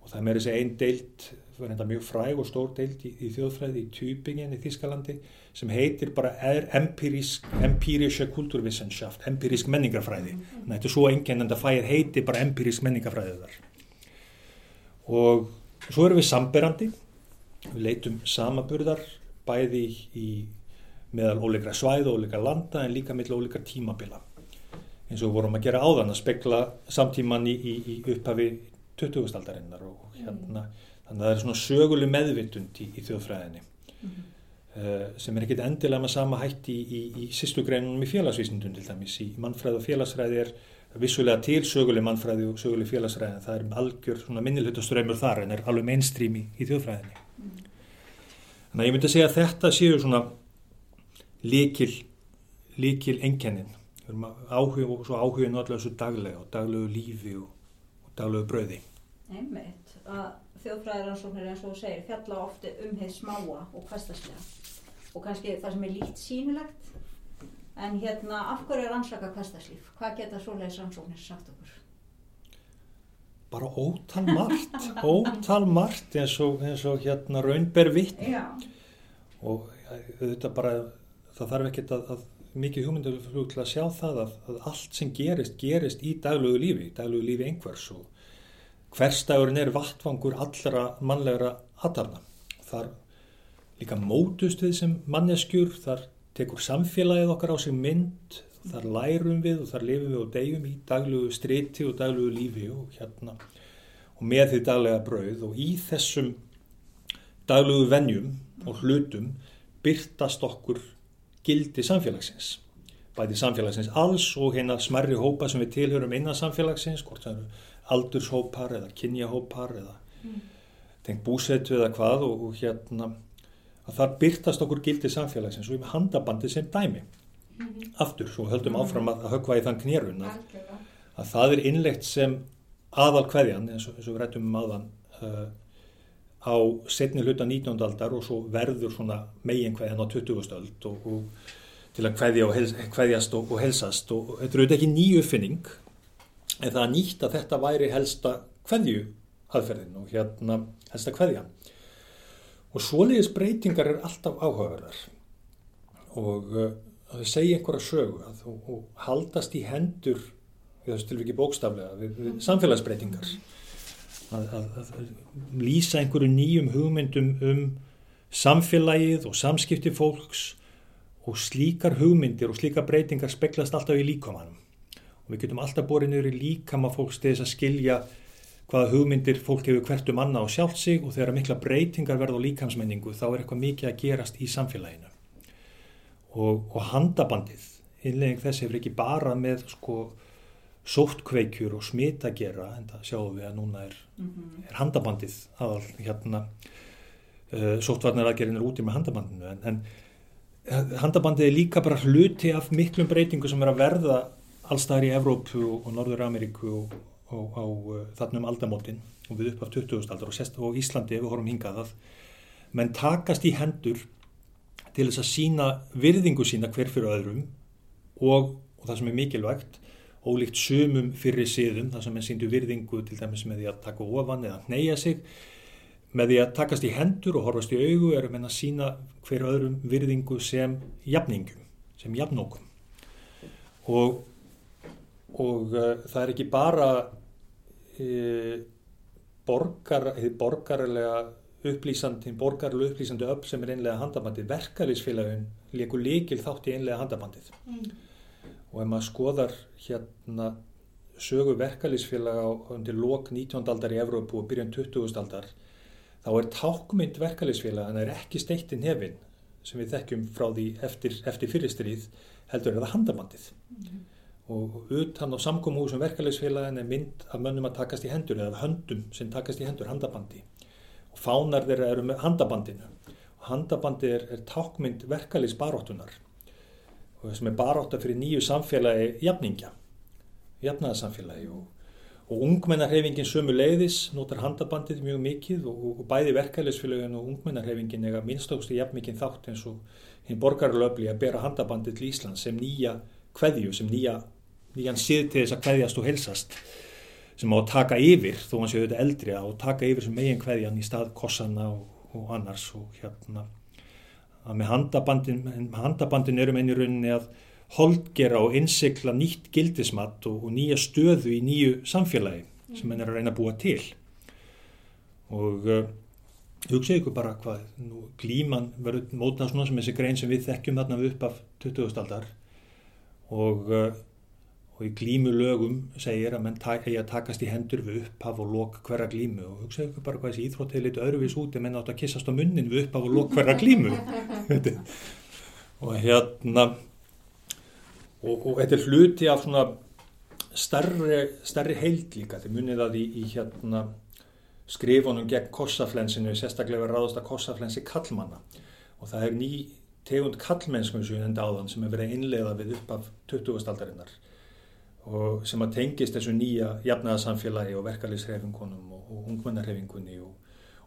það er með þessi einn deilt það er enda mjög fræg og stór deilt í, í þjóðfræði í Tübingen í Þískalandi sem heitir bara er empirisk, empirische kulturwissenschaft, empirisk menningarfræði. Þannig að þetta er svo enginn en það fæir heiti bara empirisk menningarfræði þar. Og svo erum við samberandi, við leitum samaburðar bæði í meðal óleikra svæð og óleikra landa en líka meðal óleikra tímabila. Eins og vorum að gera áðan að spekla samtíman í, í, í upphafi 20. aldarinnar og hérna, þannig að það er svona söguleg meðvitund í, í þjóðfræðinni. Mm -hmm. uh, sem er ekkit endilega með sama hætti í, í sýstu greinunum í félagsvísindun til dæmis. Í mannfræð og félagsræði er vissulega til söguleg mannfræði og söguleg félagsræði það er algjör svona minnilhutaströymur þar en er alveg mainstream í, þjóðfræðinni mm. Þannig að ég myndi segja að þetta séu svona líkil líkil enkennin áhug og svo áhugin allavega svo daglega og daglegu lífi og, og daglegu bröði Einmitt að þjóðfræðiransóknir eins og þú segir fjalla ofti um heið smáa og hverstaslega og kannski það sem er líkt sínilegt En hérna, af hverju er rannsaka hverstarslíf? Hvað geta svoleiðis rannsóknir sagt okkur? Bara ótal margt, [laughs] ótal margt eins og, eins og hérna raunber vitt. Og þetta bara, það þarf ekki að, að mikið hugmyndaflug til að sjá það að, að allt sem gerist, gerist í daglögu lífi, daglögu lífi einhvers og hverstagurinn er vattvangur allra mannlegra aðtarna. Þar líka mótust við sem manneskjur, þar tekur samfélagið okkar á sig mynd, þar lærum við og þar lifum við og degjum í daglugu striti og daglugu lífi og hérna og með því daglega brauð. Og í þessum daglugu vennjum og hlutum byrtast okkur gildi samfélagsins. Bæði samfélagsins alls og hérna smerri hópa sem við tilhörum innan samfélagsins hvort það eru aldurshópar eða kynjahópar eða mm. tengt búsetu eða hvað og, og hérna að það byrtast okkur gildi samfélagsins og við handabandi sem dæmi mm -hmm. aftur, svo höldum mm -hmm. áfram að, að högva í þann knérun að, að það er innlegt sem aðal hverjan eins og, eins og við rættum um aðan uh, á setni hluta 19. aldar og svo verður svona megin hverjan á 20. öld og, og til að hverja og hels, hverjast og, og helsast og þetta er auðvitað ekki nýju uppfinning en það er nýtt að þetta væri helsta hverju aðferðin og hérna helsta hverjan Og svoleiðis breytingar er alltaf áhugaverðar og uh, að þau segja einhverja sögu að þú haldast í hendur, við þessu tilviki bókstaflega, við, við samfélagsbreytingar. Að, að, að lýsa einhverju nýjum hugmyndum um samfélagið og samskipti fólks og slíkar hugmyndir og slíkar breytingar speklast alltaf í líkamannum. Og við getum alltaf borið nýri líkama fólks til þess að skilja hvaða hugmyndir fólk hefur hvert um annað á sjálft sig og þegar mikla breytingar verða á líkamsmenningu þá er eitthvað mikið að gerast í samfélaginu. Og, og handabandið, innlegging þess hefur ekki bara með sko sóttkveikjur og smita gera, en það sjáum við að núna er, mm -hmm. er handabandið aðal hérna, uh, sóttvarnar aðgerinn er úti með handabandinu, en, en eh, handabandið er líka bara hluti af miklum breytingu sem er að verða allstaðar í Evrópu og, og Norður Ameríku og á, á uh, þannum aldamótin og við upp af 20. aldar og, og Íslandi ef við horfum hingað að menn takast í hendur til þess að sína virðingu sína hver fyrir öðrum og, og það sem er mikilvægt ólíkt sumum fyrir síðum það sem er síndu virðingu til dæmis með því að taka ofan eða neyja sig með því að takast í hendur og horfast í augu erum en að sína hver öðrum virðingu sem jafningum, sem jafnókum. Og og uh, það er ekki bara uh, borgar, borgarlega upplýsandi, borgarlega upplýsandi öll sem er einlega handabandið, verkefliðsfélagin leikur líkil þátt í einlega handabandið mm. og ef maður skoðar hérna sögu verkefliðsfélaga undir lok 19. aldar í Evrópu og byrjan 20. aldar þá er tákmynd verkefliðsfélaga en það er ekki steittin hefinn sem við þekkjum frá því eftir, eftir fyrirstrið heldur er það handabandið mm og utan á samkómuhúsum verkefæliðsfélagin er mynd af mönnum að takast í hendur eða höndum sem takast í hendur handabandi og fánar þeirra eru með handabandinu. Og handabandi er, er tákmynd verkefæliðsbaróttunar og sem er barótta fyrir nýju samfélagi jafningja jafnaðarsamfélagi og, og ungmennarhefingin sömu leiðis notar handabandið mjög mikið og, og bæði verkefæliðsfélagin og ungmennarhefingin ega minnstókstu jafnmikinn þátt eins og hinn borgarlöfli að bera handabandið til Ísland sem nýja kveðju sem nýja nýjan síð til þess að kveðjast og helsast sem á að taka yfir, þó hann séu þetta eldri að taka yfir sem megin kveðjan í stað kossana og, og annars og hérna að með handabandin, með handabandin erum einnig rauninni að holdgera og innsikla nýtt gildismat og, og nýja stöðu í nýju samfélagi sem henn er að reyna að búa til og uh, hugsaðu ykkur bara hvað nú, glíman verður mótnað svona sem þessi grein sem við þekkjum þarna við upp af 20. aldar og, uh, og í glímu lögum segir að menn eigi að takast í hendur við upphaf og lok hverja glímu. Og hugsaðu ykkur bara hvað þessi íþrótt hefur litið öðruvís út en menn átt að kissast á munnin við upphaf og lok hverja glímu. [laughs] Og hérna og, og þetta er hluti af svona starri, starri heild líka. Þegar munið að í, í hérna skrifunum gegn kossaflensinu sérstaklega ráðast að kossaflensi kallmanna og það er ný tegund kallmennskum sem við enda áðan sem er verið innleiða við upp af 20. aldarinnar og sem að tengist þessu nýja jafnaðarsamfélagi og verkalýsreifingunum og, og ungmennarreifingunni og,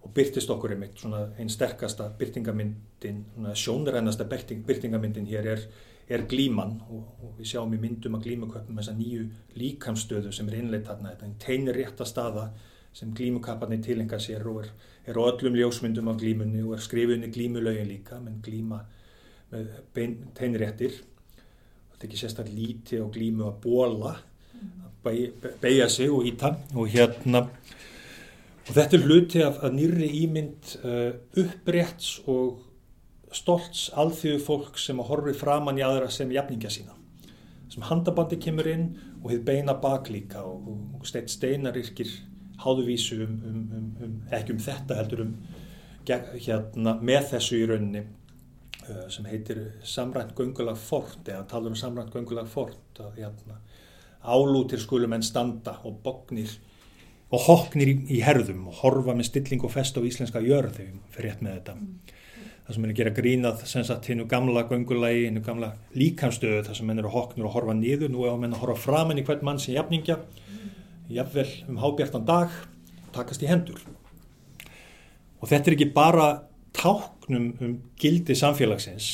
og byrtist okkur einmitt svona einn sterkasta byrtingamyndin, sjónurænasta byrtingamyndin hér er, er glíman og, og við sjáum í myndum að glímuköpum þessa nýju líkamstöðu sem er innleitt þarna, þetta er einn teinir rétta staða sem glímukapparnir tilenga sér og er, er á öllum ljósmyndum af glímunni og er skrifunni glímulögin líka, menn glíma með teinréttir. Þetta ekki sérstaklega líti á glímu að bóla, að beigja sig og íta og hérna og þetta er hluti af nýri ímynd uh, upprétts og stolts alþjóðu fólk sem að horfi framann í aðra sem jafninga sína. Sem handabandi kemur inn og hefur beina bak líka og, og steitt steinarirkir háðuvísu um, um, um, um, ekki um þetta heldur um hérna, með þessu í rauninni sem heitir samrænt göngulag fort eða tala um samrænt göngulag fort að hérna, álútir skulum en standa og bognir og hoknir í, í herðum og horfa með stilling og fest á íslenska jörð þegar við fyrir rétt með þetta. Mm. það sem er að gera grínað sem sagt hinnu gamla göngulagi, hinnu gamla líkamstöðu það sem menn eru hoknur og horfa niður nú er að menn að horfa framann í hvern mann sem jafningja jafnvel um hábjartan dag takast í hendur. Og þetta er ekki bara táknum um gildi samfélagsins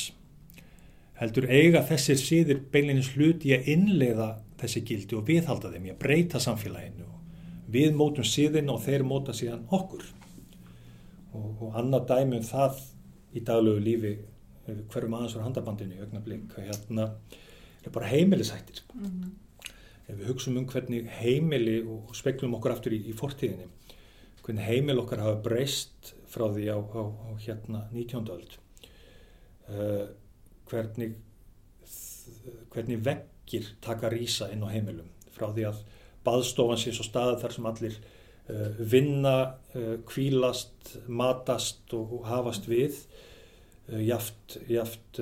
heldur eiga þessir síðir beilinins hluti að innleiða þessi gildi og viðhalda þeim að breyta samfélaginu. Og við mótum síðin og þeir móta síðan okkur. Og, og annað dæmi um það í daglegu lífi hverjum aðeins var handabandinu í augnablík hérna er bara heimilisættir. Mm -hmm ef við hugsaum um hvernig heimili og speklum okkur aftur í, í fortíðinni hvernig heimil okkar hafa breyst frá því á, á, á hérna 19. öld uh, hvernig hvernig vekkir taka rýsa inn á heimilum frá því að baðstofan sé svo staðið þar sem allir uh, vinna, uh, kvílast matast og, og hafast við jaft, jaft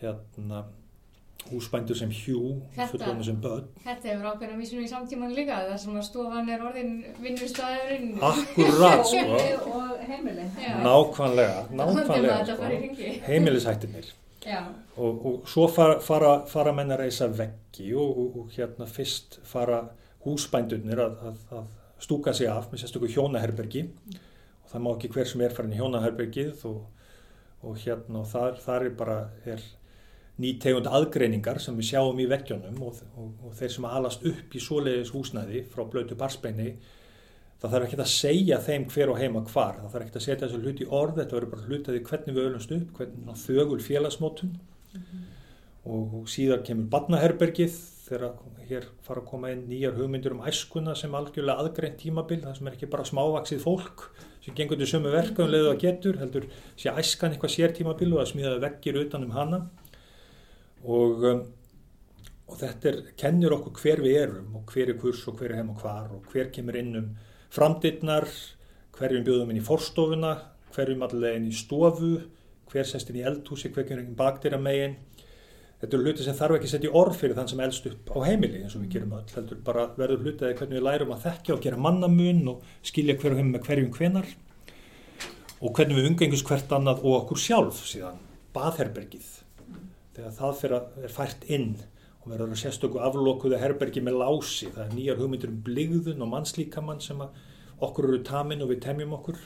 hérna húsbændur sem hjú, fullonu sem börn. Þetta hefur ákveðna vísunum í samtíman líka, það sem að stofan er orðin vinnustæðurinn. Akkurat, sko. [laughs] og heimili. Nákvæmlega, nákvæmlega, sko. Heimilishættinir. Og, og svo fara, fara, fara menn að reysa veggi og, og, og hérna fyrst fara húsbændurnir að, að, að stúka sig af með sérstökur hjónaherbergi og það má ekki hver sem er farin í hjónaherbergið og hérna og þar, þar er bara, er nýtegund aðgreiningar sem við sjáum í vekkjónum og, og, og þeir sem alast upp í svoleiðis húsnæði frá blötu barsbeini það þarf ekki að segja þeim hver og heima hvar, það þarf ekki að setja þessu hluti í orð, þetta verður bara hlutaði hvernig við öllumst upp, hvernig þögul félagsmótun. Mm -hmm. og, síðan kemur badnaherbergið þegar hér fara að koma inn nýjar hugmyndur um æskuna sem algjörlega aðgreint tímabil, það sem er ekki bara smávaksið fólk sem gengur til sömu verkaðum leðu að getur, heldur sé æskan eitthvað sér tímabil og að smíða vekkir utanum hana. Og, um, og þetta er, kennir okkur hver við erum og hver er kurs og hver er heim og hvar og hver kemur inn framdittnar, hverjum bjóðum inn í forstofuna, hverjum allega inn í stofu, hver sest inn í eldhúsi, hver kemur inn bakdýra megin. Þetta eru hluti sem þarf ekki að setja í orð fyrir þann sem eldst upp á heimili eins og við gerum öll. Heldur bara verður hlutið hvernig við lærum að þekkja og gera mannamun og skilja hverjum með hverjum hvenar og hvernig við umgengust hvert annað og okkur sjálf síðan, baðherbergið þegar það fyrir að er fært inn og verður að sérstöku aflokkuða herbergi með lási, það er nýjar hugmyndir um bligðun og mannslíkamann sem okkur eru tamin og við temjum okkur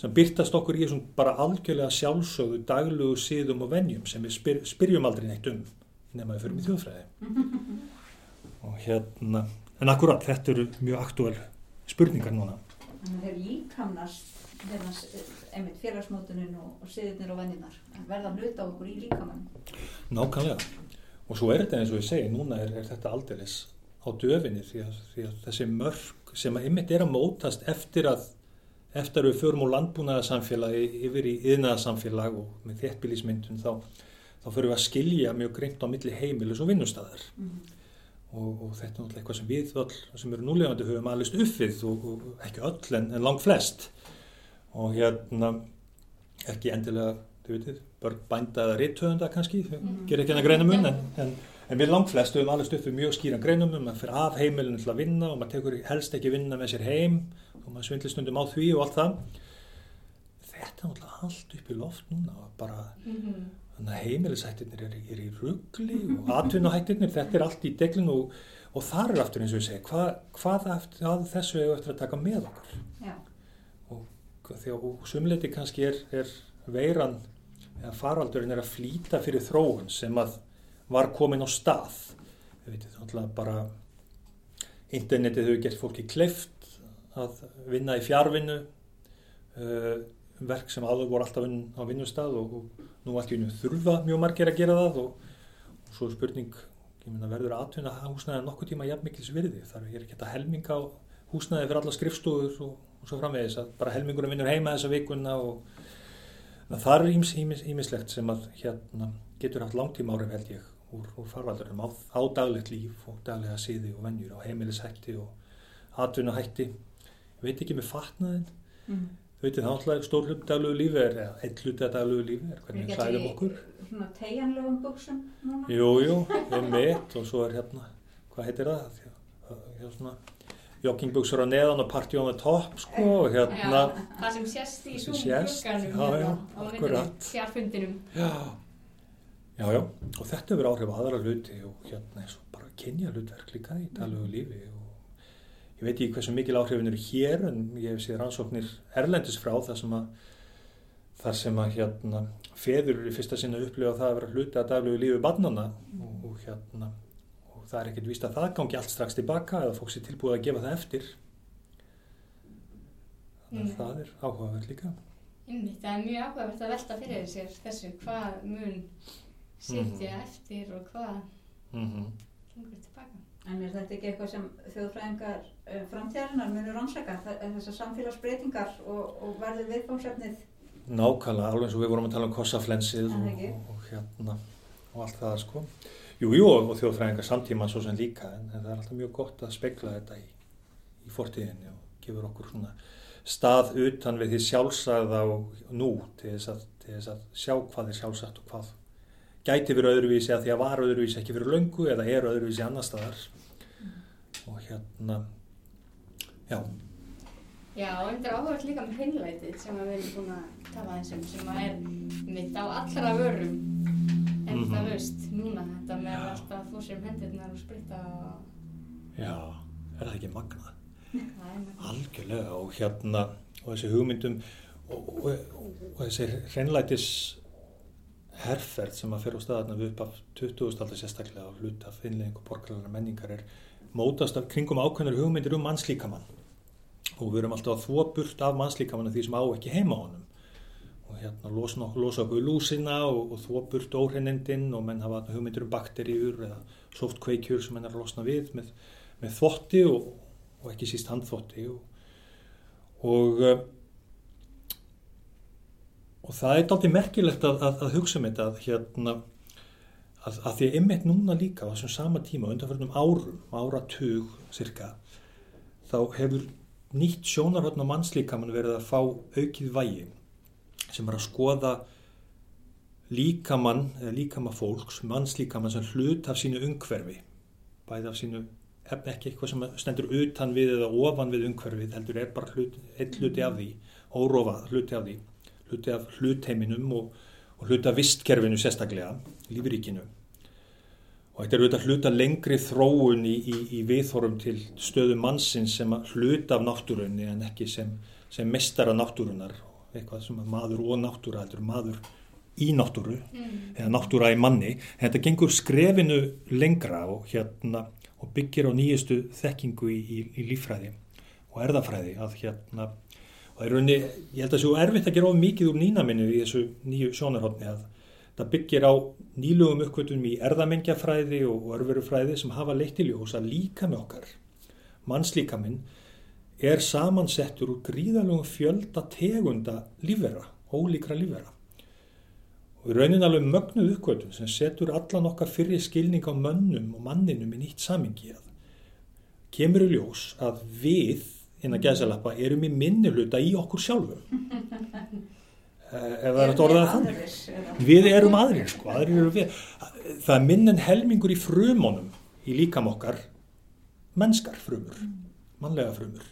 sem byrtast okkur í þessum bara algjörlega sjálfsögðu daglugu síðum og vennjum sem við spyr, spyrjum aldrei neitt um nema við fyrir með þjóðfræði [laughs] og hérna en akkurat, þetta eru mjög aktúal spurningar núna. Þannig að þeir líkamnast hérna, einmitt félagsmótunin og, siðirnir og venninar verða hluta okkur í líkamann. Nákvæmlega. Og svo er þetta eins og ég segi, núna er, er þetta aldeilis á döfinni því að, því að þessi mörg sem að ymmit er að mótast eftir að eftir að við förum úr landbúnaðarsamfélagi yfir í yðnaðarsamfélag og með þéttbílismyndun þá, þá förum við að skilja mjög greint á milli heimilis og vinnustæðar. Mm. Og, og þetta er náttúrulega eitthvað sem við öll sem eru núlegandi höfum aðlist uppið og, og ekki öll en, en langt flest og hérna ekki endilega, þú veitir, börn bænda eða rittöfunda kannski, mm. ger ekki hennar greinum unn en, en, en við langt flest höfum aðlist uppið mjög skýran greinum um að fyrir af heimilinu til að vinna og maður tekur helst ekki vinna með sér heim og maður svindlir stundum á því og allt það þetta er náttúrulega allt upp í loft núna og bara mm -hmm. þannig að heimilisættirnir er, er í ruggli og atvinnuhættirnir, þetta er allt í deglinu og, og þar er aftur eins og ég segi hva, hvað eftir, að þessu hefur eftir að taka með okkur Já. og því að sumleiti kannski er, er veiran eða faraldurinn er að flýta fyrir þróun sem að var komin á stað. Við veitum þá bara internetið hefur gert fólki kleift að vinna í fjárvinnu uh, verk sem áður voru alltaf vinn á vinnustad og, og nú allt í unni þurfa mjög margir að gera það og, og svo er spurning myna, verður aðtvinna húsnæði nokkuð tíma jafn mikils virði? Þar er ekki þetta helming á húsnæði fyrir alla skrifstúður og, og svo framvegis að bara helmingurinn vinnur heima þessa vikuna og það er ímislegt sem að hérna getur haft langtíma árið held ég úr, úr farvaldurum á, á daglegt líf og daglega síði og vennjur og heimilishætti og atvinnahætti veit ekki með fatnaðin mm. veit það alltaf stór hlut daglegu lífi er eða hlut daglegu lífi er hvernig hlæðum okkur. svona tegjanlegum buksum jújú, við mitt og svo er hérna hvað heitir það? Hérna svona joggingbuksur á neðan og party on the top sko og hérna já, það sem sést í súmglugganum hérna, á myndinni fjárfundinum já, já, já. Og þetta verður áhrif á aðra hluti og hérna eins og bara kynja hlutverk líka í daglegu lífi og ég veit ekki hversu mikil áhrifin eru hér en ég hef séð rannsóknir erlendis frá þar sem að þar sem að hérna feður í fyrsta sinna upplifa það að vera hluti að daglegu lífi barnana og, og hérna það er ekkert víst að það gangi allt strax tilbaka eða fólks er tilbúið að gefa það eftir þannig að mm. það er áhugaverð líka Ymmi, það er mjög áhugavert að velta fyrir sér þessu hvað mun sitja mm -hmm. eftir og hvað mm -hmm. gengur tilbaka En er þetta ekki eitthvað sem þjóðfræðingar uh, framtíðarinnar munur ansaka þessar samfélagsbreytingar og, og verður viðfámsefnið? Nákvæmlega, alveg eins og við vorum að tala um kossaflensið og, og hérna og allt það sko. Jújú jú, og þjóðfræðingar samtíma svo sem líka en, það er alltaf mjög gott að spekla þetta í, í fortíðinni og gefur okkur svona stað utan við því sjálfsagða og nú til þess að, til þess að sjá hvað er sjálfsagt og hvað gæti verið öðruvísi að því að var öðruvísi ekki fyrir löngu eða er öðruvísi annar staðar. Mm. og hérna já. Já, og þetta er áhugast líka með hreinlætið sem við erum búin að tala þessum sem er mitt á allra vörum en mm -hmm. það veist, núna þetta með að alltaf þú sér um hendirnar og spritta og... Já, er það ekki [laughs] magnað? Algjörlega og hérna og þessi hugmyndum og, og, og, þessi hreinlætis herrferð sem að fyrir á staðarna við upp af 20. aldar sérstaklega af hlut af innlegging og borgarlega menningar er mótast af kringum ákveðnar hugmyndir um mannslíkamann og við erum alltaf að þvó burt af mannslíkamann því sem á ekki heima á honum og hérna losa, losa okkur lúsina og, og þvó burt óhreinindinn og menn hafa hugmyndir um bakteríur eða softkveikjur sem menn er að losna við með, með þvotti og, og ekki síst handþvotti og, og og það er aldrei merkilegt að, að, að hugsa um þetta að, hérna, að, að því ymmit núna líka á þessum sama tíma undanförnum árum, áratug cirka, þá hefur nýtt sjónarhóttn á mannslíkamann verið að fá aukið vægi sem er að skoða líkamann eða líkamann fólks, mannslíkamann sem hlut af sínu umhverfi, bæði af sínu ekki eitthvað sem stendur utan við eða ofan við umhverfið, heldur er bara hlut, eitt hluti af því, órofað hluti af því. Hluti af hlutheiminum og, og hluti af vistkerfinu sérstaklega, lífríkinu. Og þetta er auðvitað hluta lengri þróun í, í, í viðþórum til stöðu mannsins sem hluta af náttúrunni en ekki sem, sem mestara náttúrunar, eitthvað sem maður og náttúra, er maður í náttúru, mm. eða náttúra í manni. Þetta gengur skrefinu lengra og, hérna, og byggir á nýjustu þekkingu í, í, í líffræði og erðafræði að hérna og er rauninni, ég held að það séu erfitt að gera of mikið úr nýna minni í þessu nýju sjónarhóttni að það byggir á nýlugum uppkvötunum í erðamengjafræði og örverufræði sem hafa leitt í ljós að líka með okkar mannslíkaminn er samansettur úr gríðalögum fjölda tegunda lífvera, ólíkra lífvera. Og í raunin alveg mögnuð uppkvötun sem setur allan okkar fyrir skilning á mönnum og manninum í nýtt samingi að kemur í ljós að við innan gæðsalappa erum í minnuluta í okkur sjálfum. [laughs] Ef það er að orða þannig. við erum aðrir sko, aðrir eru við. Það er minn en helmingur í frumunum í líkam okkar mennskar frumur, mannlega frumur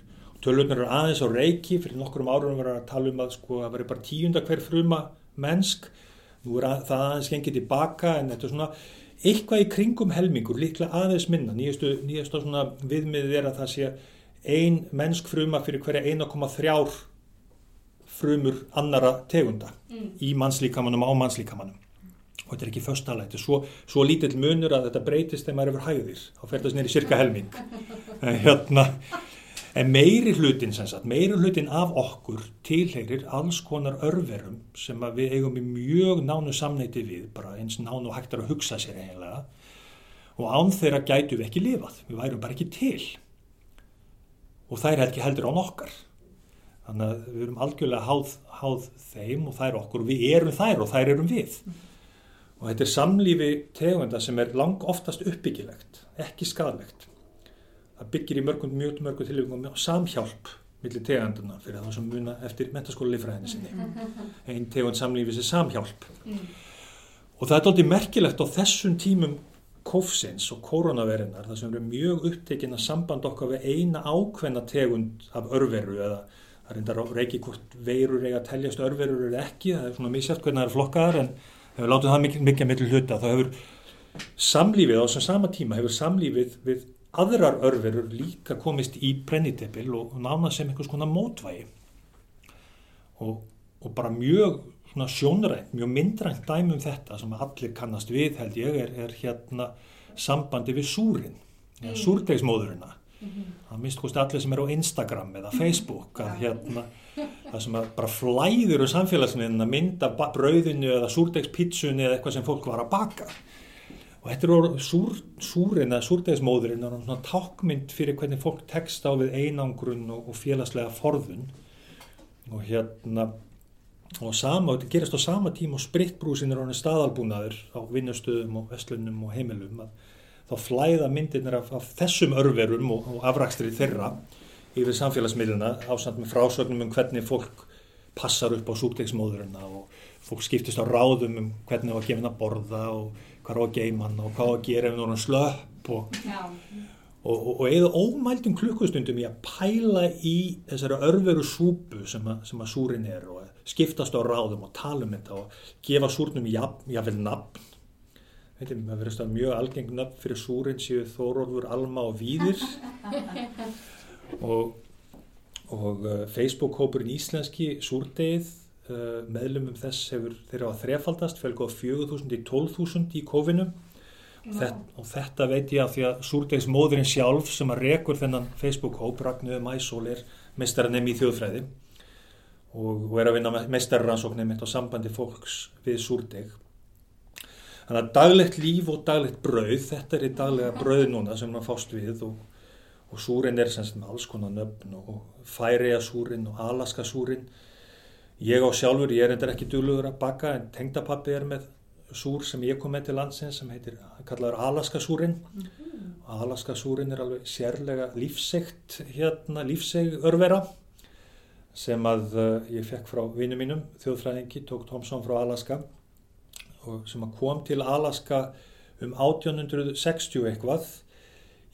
tölvurnar eru aðeins á reiki fyrir nokkur um árum verður að tala um að sko að verður bara tíunda hver fruma mennsk. Nú er að, það aðeins gengið tilbaka en þetta er svona eitthvað í kringum helmingur, líklega aðeins minna. Nýjastu, nýjastu viðmiðið er að það sé ein mennsk fruma fyrir hverja 1,3 frumur annara tegunda mm. í mannslíkamannum á mannslíkamannum og þetta er ekki förstalæti, svo, svo lítill munur að þetta breytist þegar maður er yfir hæðir. Þá fer það snýri cirka helming. [laughs] Hérna En meiri hlutin sagt, meiri hlutin af okkur tilheyrir alls konar örverum sem við eigum í mjög nánu samneiti við, bara eins nánu hægtar að hugsa sér eiginlega. Og án þeirra gætu við ekki lifað, við værum bara ekki til. Og það er ekki heldur án okkar. Þannig að við erum algjörlega háð, háð þeim og þær okkur. Og við erum þær og þær erum við. Og þetta er samlífi tegunda sem er lang oftast uppbyggilegt, ekki skadlegt það byggir í mörgum, mjög mörgum tilvíkum samhjálp millir teganduna fyrir það sem muna eftir mentaskóla lífræðinni sinni. Einn tegund samlífið sem samhjálp. Mm. og það er doldið merkilegt á þessum tímum kófsins og koronaverinnar það sem eru mjög upptekinn að samband okkar við eina ákveðna tegund af örveru eða það reyndar reykji hvort veirur eiga að teljast örverur eða ekki, það er svona mísjátt hvernig það er flokkaðar en hefur látið það mikið mikið mikið hluta þá hefur samlífið á þessum sama tíma hefur samlífið við aðrar örverur líka komist í brennitebil og nána sem einhvers konar mótvægi. Og, og bara mjög sjónrænt, mjög myndrænt dæmum þetta sem allir kannast við held ég er, er hérna sambandi við súrin, ja, mm. súrdegsmóðurina mm -hmm. það minnst kosti allir sem er á Instagram eða Facebook að hérna [laughs] það sem bara flæður úr samfélagsmiðin að mynda brauðinu eða súrdegspítsunni eða eitthvað sem fólk var að baka og þetta er orð súr, súrin eða súrdegismóðurinn er svona tákmynd fyrir hvernig fólk tekst á við einangrun og, og félagslega forðun. Og hérna og sama, þetta gerast á sama tíma og spritbrúsin er orðin staðalbúnaður á vinnustöðum og vestlunum og heimilum þá flæða myndirnir af, af þessum örverum og, og afrækstri þeirra yfir samfélagsmiðluna ásand með frásögnum um hvernig fólk passar upp á súrdegismóðurina og fólk skiptist á ráðum um hvernig það var gefin að borða og hvað á að geima hann og hvað á að gera ef hann er slöpp og, og, og, og eða ómældum klukkustundum í að pæla í þessari örveru súpu sem að, sem að súrin er og skiptast á ráðum og tala um þetta og gefa súrnum jáfnvel nafn. Veitum, það verður mjög algeng nafn fyrir súrin séu Þórólfur, Alma og Víðir. [laughs] Og og uh, Facebook-hópurinn Íslenski súrdegið uh, meðlumum þess hefur þeirra á þrefaldast fölg á 4.000 í 12.000 í kófinu no. Þett, og þetta veit ég að því að súrdegismóðurinn sjálf sem að rekur þennan Facebook-hóp Ragnöðu Mæsól er meistarnefn í þjóðfræði og, og er að vinna meistarrannsóknum á sambandi fólks við súrdeg. Þannig að daglegt líf og daglegt brauð þetta er í daglega brauð núna sem maður fást við og, og súrin er sem með alls konar nöfn og færiasúrin og alaskasúrin Ég á sjálfur, ég er endur ekki dugluður að baka en tengdapappi er með súr sem ég kom með til landsins sem heitir, kallaður Alaskasúrin. Mm -hmm. Alaskasúrin er alveg sérlega lífsegt hérna, lífseg örvera sem að uh, ég fekk frá vinnu mínum, þjóðfræðingi, tók Tomsson frá Alaska og sem að kom til Alaska um 1860 eitthvað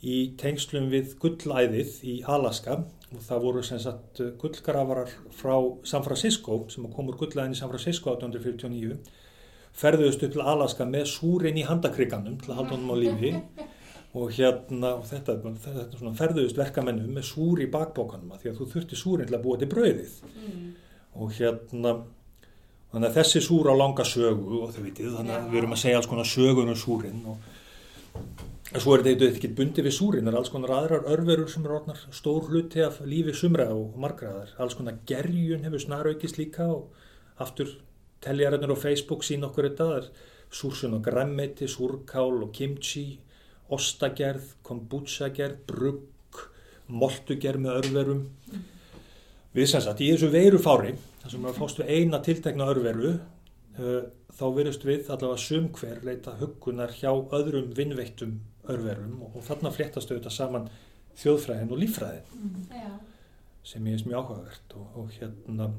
í tengslum við gullæðið í Alaska. Og það voru sem sagt gullgravarar frá San Francisco sem komur gullæðin í San Francisco 1849 ferðuðust upp til Alaska með súrin í handakriganum til að halda honum á lífi. Og hérna og þetta, þetta svona, ferðuðust verkamennum með súr í bakbókanum því að þú þurfti súrin til að búa til brauðið. Mm. og hérna þannig að þessi súr á langa sögu og þau vitið þannig að við erum að segja alls konar sögun um súrin og En svo er þetta ekki bundi við súrin, það er alls konar aðrar örverur sem er orðnar stór hluti af lífi sumra og margraðar. Alls konar gerjun hefur snar aukist líka og aftur teljarannir á Facebook sín okkur þetta. Það er súrsun og græmmeti, súrkál og kimchi, ostagerð, kombuchagerð, brugg, moltugerð með örverum. Við sem sagt, í þessu veirufári, þar sem við fást við eina tiltekna örveru, uh, þá verðust við allavega sumhver leita hugunar hjá öðrum vinnveittum örverum og, og þarna fléttast auðvitað saman þjóðfræðin og lífræðin Já. sem ég er mjög áhugavert og, og hérna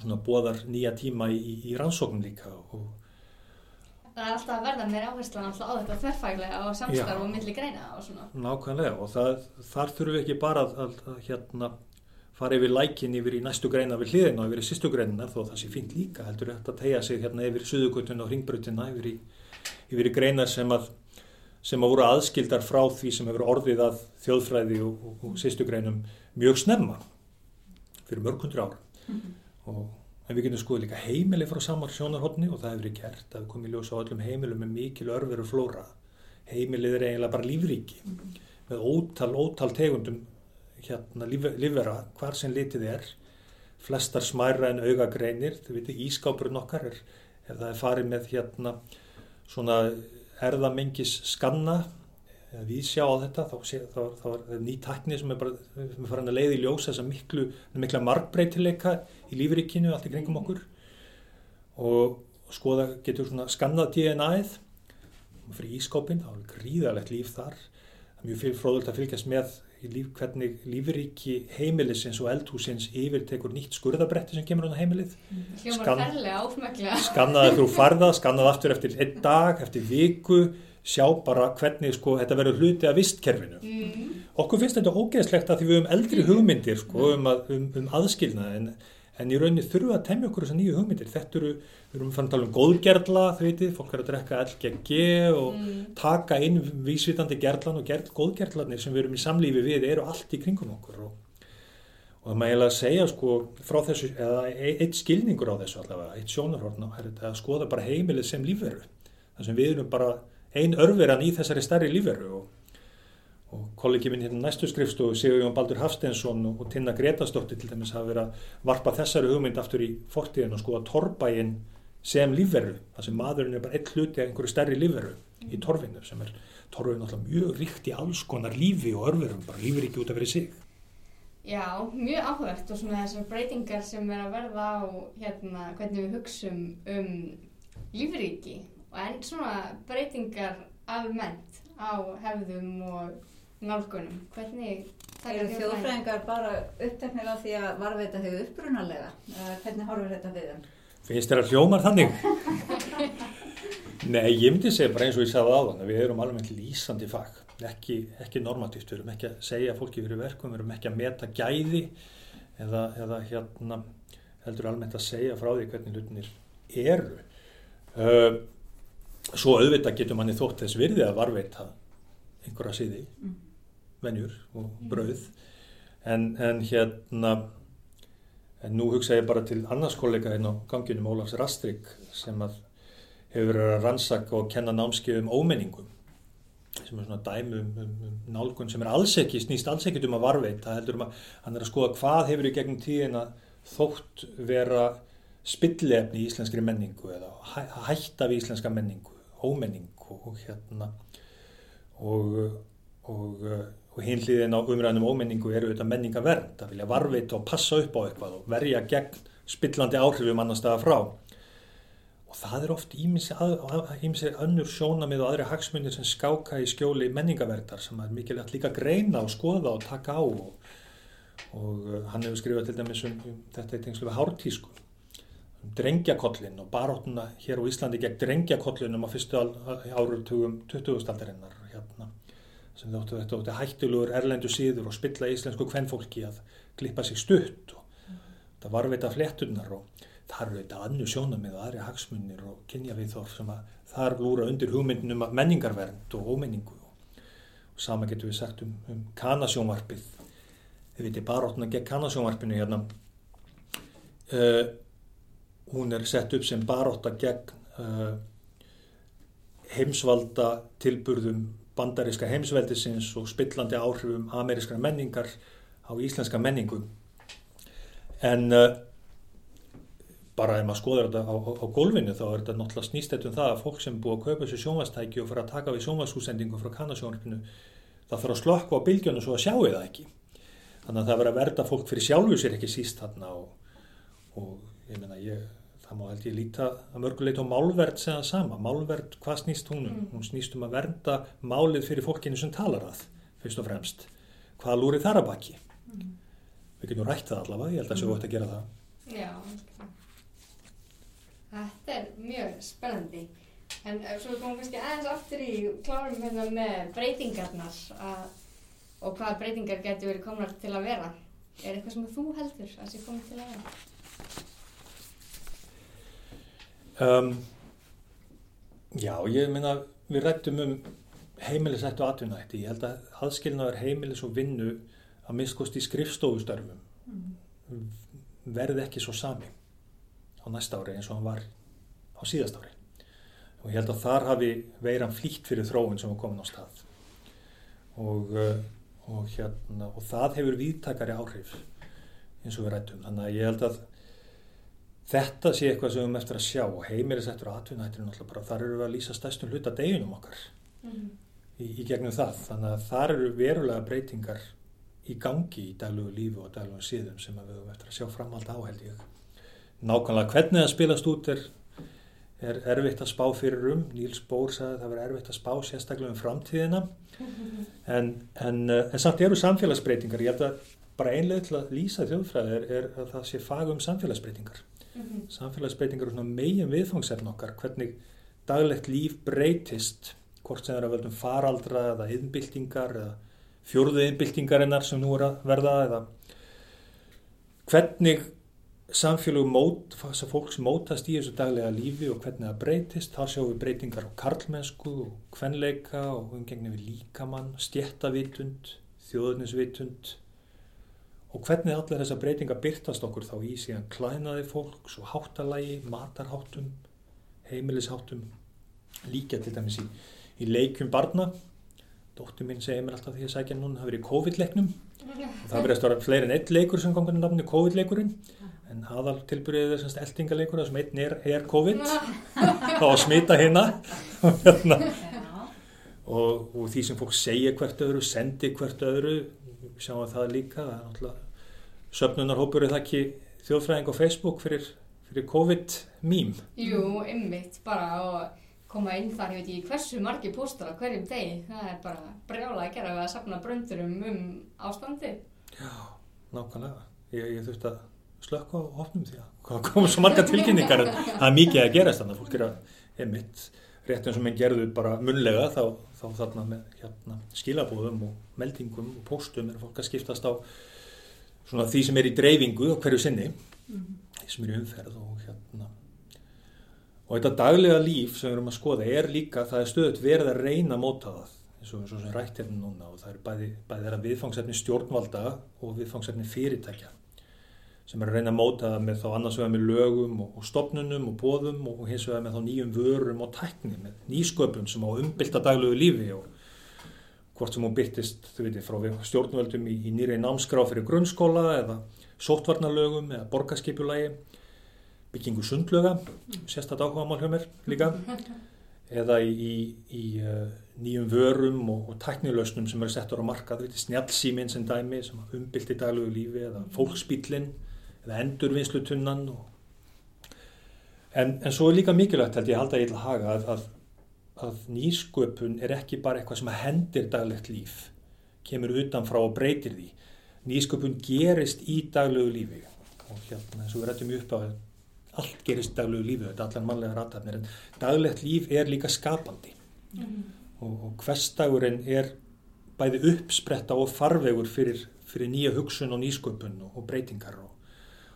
svona bóðar nýja tíma í, í, í rannsóknum líka og Það er alltaf að verða meira alltaf á þetta þverfæglega og samstarf Já. og milli greina og svona. nákvæmlega og það, þar þurfum við ekki bara að, að, að hérna fara yfir lækin yfir í næstu greina við hliðina og yfir í sýstu greinina þó það sé fínt líka heldur þetta að tegja sig hérna yfir suðugutuna og hringbrutuna yfir í, yfir í greinar sem að sem að voru aðskildar frá því sem hefur orðið að þjóðfræði og, og, og sýstu greinum mjög snemma fyrir mörg hundru ára og en við getum skoðið líka heimili frá samar sjónarhóttni og það hefur verið gert. Það hefur komið ljós á öllum heimilum með mikil örveru flóra heimilið er eiginlega bara lífríki með ótal, ótal tegundum hérna líf, lífvera hvar sem litið er. Flestar smæra en augagreinir þið veitir ískápurinn okkar er ef það er farið með hérna svona erðamengis skanna við sjá á þetta þá, sé, þá, þá er það ný takni sem er bara sem er farin að leiða í ljós þess að miklu mikla margbreytileika í lífríkinu allt í kringum okkur. Og skoða getur svona skannað DNA-ið fyrir ískópin, þá er gríðalegt líf þar mjög fróðult að fylgjast með líf, hvernig lífríki heimilisins og eldhúsins yfir tekur nýtt skurðabretti sem kemur á heimilið. Ferlega áfmæklega. skannaði þú [laughs] farða, skannaði aftur eftir einn dag, eftir viku. Sjá bara hvernig sko þetta verður hluti af vistkerfinu. Mm. okkur finnst þetta ógeðslegt að því við höfum eldri hugmyndir sko, um, að, um, um aðskilnað en, en í rauninni við að temja okkur þessar nýju hugmyndir. Þetta eru, við erum fann að tala um góðgerla þau veitir, fólk er að drekka LGG og Mm. taka inn vísvitandi gerlan og gerl, góðgerlarnir sem við erum í samlífi við eru allt í kringum okkur. Og, og það maður eiginlega að segja sko frá þessu, eða e- eitt skilningur á þessu allavega, eitt sjónarhorn þetta að skoða bara heimilið sem lífveru. Þar sem við erum bara ein örveran í þessari stærri lífveru og, og kollegi minn hérna næstu skrifstofu Sigur Jón Baldur Hafsteinsson og, Tinna Gretastóttir til dæmis hafa verið að varpa þessari hugmynd aftur í fortíðin og skoða torbæin sem lífveru, þar sem maðurinn er bara eitt hluti af einhverju stærri lífveru í torfinu sem er torfinu náttúrulega mjög ríkt í alls konar lífi og örverum, bara lífur ekki út af fyrir sig. Já, mjög áhugavert og svona þessar breytingar sem er að verða á hérna, hvernig við hugsum um lífríki og en svona breytingar almennt á hefðum og nálgunum. Hvernig taka Eru þjóðfræðingar- þjóðfræðingar bara uppteknir af því að varveita þau upprunalega? Eða Hvernig horfir þetta við þeim? Finnst þér að hljómar þannig? Nei, ég myndi segja bara eins og ég sagði áðan að við erum alveg lýsandi fag, ekki, ekki normatíft, við erum ekki að segja fólki fyrir verkum, við erum ekki að meta gæði eða, eða hérna heldur almennt að segja frá því hvernig hlutinir eru. Uh, svo auðvitað getur manni þótt þess virði að varveita einhverja síði, Mm. Venjur og brauð, en, en hérna En nú hugsa ég bara til annars kollega einn á ganginum Ólafs Rastrik sem að hefur verið að rannsaka og kenna námskeið um ómenningum sem er svona dæmi um, um, um nálgun sem er alls ekki, snýst alls ekki um að varveita, heldur um að hann er að skoða hvað hefur í gegnum tíðina þótt vera spillefni í íslenskri menningu eða hæ, hætta við íslenska menningu, ómenning og, og hérna. Og, og, og hinliðin á umræðinum ómenningu eru auðvitað menningavernd að vilja varveita og passa upp á eitthvað og verja gegn spillandi áhrifum annar staða frá. Og það er oft ímsir önnur sjónamið og aðri hagsmunir sem skáka í skjóli menningaverndar sem er mikilvægt líka að greina og skoða og taka á og, og uh, hann hefur skrifað til dæmis um, um þetta í tengslu við hártísku um drengjakollin og baróttuna hér á Íslandi gegn drengjakollinum á fyrstu árutugum 2000-aldarinnar hérna sem þóttu þetta þóttu hættilegur erlendu síður og spilla íslensku kvennfólki að klippa sig stutt og það varveita fléttunar og þar þetta annu sjónamið og aðri hagsmunir og kynja við þorf sem að þar lúra undir hugmyndinum að menningarvernd og ómenningu. Og, og sama getur við sagt um, um kanasjónvarpið. Þið veitir baróttuna gegn kanasjónvarpinu hérna. Uh, hún er sett upp sem barótta gegn uh, heimsvalda tilburðum bandariska heimsveldisins og spillandi áhrifum amerískra menningar á íslenska menningu. En uh, bara ef maður skoður þetta á, á, á gólfinu þá er þetta náttúrulega snýst eftir um það að fólk sem búið að kaupa þessu sjónvastæki og fyrir að taka við sjónvastúsendingu frá kannasjónarpinu það fyrir að slökka á bylgjónu svo að sjáu það ekki. Þannig að það verður að verða fólk fyrir sjálfu sér ekki síst þarna og, og ég meina ég, það má held ég líta að mörguleit á málverð segja sama. Málverð, hvað snýst hún um? Hún snýst um að vernda málið fyrir fólkinu sem talar það, fyrst og fremst. Hvað lúri þar að baki? Mm. Við getum rætt það allavega, ég held að það sé gott að gera það. Já, þetta er mjög spennandi. En svo komum við kannski aðeins aftur í klárum hérna með breytingarnar að, og hvaða breytingar getur verið komnar til að vera. Er eitthvað sem þú heldur að það sé komið til að vera? Um, já, ég minna, við rættum um heimilisætt og atvinnætti. Ég held að aðskilnaður heimilis og vinnu að miskost í skrifstofustörfum mm. verði ekki svo sami á næsta ári eins og hann var á síðast ári. Og ég held að þar hafi veiran flýtt fyrir þróun sem var komin á stað. Og, og, hérna, og það hefur viðtakari áhrif eins og við rættum. Þannig að ég held að þetta sé eitthvað sem við höfum eftir að sjá og atvinnættir náttúrulega bara þar eru við að lýsa stæstum hluta deginum okkar mm. í, í gegnum það. Þannig að þar eru verulega breytingar í gangi í daglugu lífu og daglugu síðum sem við höfum eftir að sjá framhald á held ég. Nákvæmlega hvernig það spilast út er, er erfitt að spá fyrir um. Níls Bór sagði að það verður erfitt að spá sérstaklega um framtíðina en, en, en samt eru samfélagsbreytingar. Ég held að bara einlega til að lýsa þjóðfræði er, er að það sé fag um samfélagsbreytingar. Mm -hmm. Samfélagsbreytingar er svona megin viðfangsefn okkar, hvernig daglegt líf breytist, hvort sem er að veldum faraldra eða yðnbyltingar eða fjórðu yðnbyltingarinnar sem nú er að verða eða hvernig samfélög mót, þess að fólks mótast í þessu daglega lífi og hvernig það breytist, þá sjáum við breytingar á karlmennsku og kvenleika og umgengni við líkamann, stjættavitund, þjóðunisvitund og hvernig allar þessar breytingar byrtast okkur þá í síðan klænaði fólks og háttalægi, matarháttum, heimilisháttum, líka til dæmis í, í leikum barna. Dóttur mín segir mér alltaf því að sækja núna það verið COVID-leiknum. Það verið að stóra fleiri en eitt leikur sem kom hvernig nafni COVID-leikurinn. En aðal tilbyrðið er semst eldingaleikur sem einn er, er COVID. [laughs] Þá að smita hérna. Og, hérna. og, og því sem fólk segja hvert öðru, sendi hvert öðru sjáum við það líka. Það er náttúrulega söpnunarhópur er það ekki þjóðfræðing á Facebook fyrir, fyrir COVID-mím Jú, ymmit, bara og koma inn þar, ég veit ekki hversu margi póstur á hverjum degi, það er bara brjála að gera við að sapna bröndurum um ástandi Já, nákvæmlega. Ég, ég þurfti að slökka á hopnum því að komur svo marga tilkynningar en það er mikið að gerast þannig að fólk er að einmitt rétt eins og menn gerðu bara munlega þá, þá þarna með hérna, skilabóðum og meldingum og póstum er fólk að skiptast á svona því sem er í dreifingu og hverju sinni mm. því sem er í umferð og hérna og þetta daglega líf sem við erum að skoða er líka, það er stöðut verið að reyna móta það eins og, sem rætt hérna núna og það er bæði, bæði þeirra viðfangsefni stjórnvalda og viðfangsefni fyrirtækja sem er að reyna að móta það með þá annars vegar með lögum og, og stopnunum og bóðum og hins vegar með þá nýjum vörum og tækni með nýsköpun sem á umbylta daglegu lífi og hvort sem hún byrtist, veitir, frá stjórnvöldum í, í nýri námskrá fyrir grunnskóla eða sótvarnalögum eða borgarskipulagi byggingu sundlöga, sérstaklega áhuga mál hjá mér líka [laughs] eða í, í, í uh, nýjum vörum og, og tæknilausnum sem eru settur á markað, snjálfsíminn sem dæmi sem umbylti daglegu lífi eða fólksbílinn eða endurvinnslutunnan en, en svo er líka mikilvægt held ég halda ég til að haga að, að, að nýsköpun er ekki bara eitthvað sem hendir daglegt líf kemur utanfrá og breytir því. Nýsköpun gerist í daglegu lífi. Og hérna eins og við rættum upp á allt gerist í daglegu lífi þetta er allar mannlega ratafnir en daglegt líf er líka skapandi. Mm og, og hverstagurinn er bæði uppspretta og farvegur fyrir, fyrir nýja hugsun og nýsköpun og, og breytingar. Og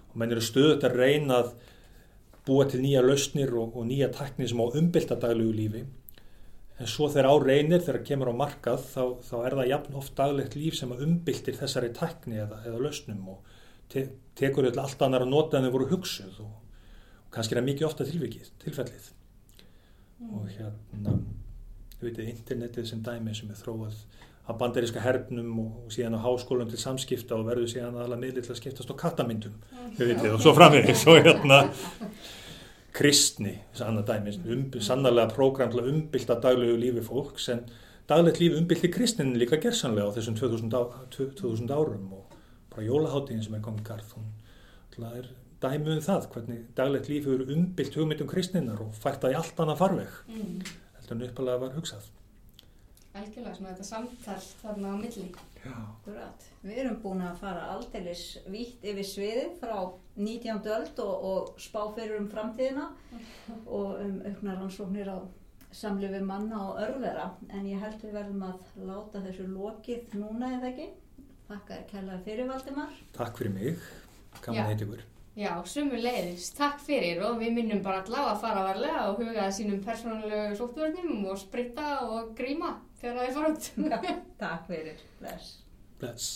og menn eru stöðut að reyna að búa til nýja lausnir og, og nýja takni sem á umbylta daglegu lífi en svo þegar á reynir þegar kemur á markað þá, þá er það jafn oft daglegt líf sem að umbyltir þessari takni eða, eða lausnum og te, tekur þetta allt annar að nota en þau voru hugsuð og, og kannski er það mikið ofta tilvikið, tilfellið. Mm. og hérna þið veitir, internetið sem dæmi sem er þróað að bandaríska hernum og, síðan á háskólum til samskipta og verður síðan aðalega miðli til að skiptast á kattamyndum, þið veitir, og svo framvegis og hérna [laughs] kristni, sannar dæmi, um, sannarlega prógram til að daglegu lífi fólks en daglegt lífi umbylti kristnin líka gersanlega á þessum 2000, á, 2000 árum og bara jólaháttíðin sem er komið garð, hún er dæmi um það, hvernig daglegt lífi eru umbylt hugmyndum kristninnar og fært það í allt annað farveg, Mm. heldur en uppalega var hugsað. Algjörlega, svona þetta samtal þarna á milli. Við erum búin að fara aldeilis vítt yfir sviðið frá 19. öld og, og spá fyrir um framtíðina [laughs] og um auknar rannsóknir á samlifi manna og örvera. En ég held við verðum að láta þessu lokið núna eða ekki. Þakka þér kærlega fyrir Valdimar. Takk fyrir mig, gaman að heita ykkur. Já, sumu leiðis. Takk fyrir og við minnum bara allavega að fara varlega og huga að sínum persónulegu sóttvörnum og spritta og gríma þegar það er fara [laughs] út. Takk fyrir. Bless. Bless.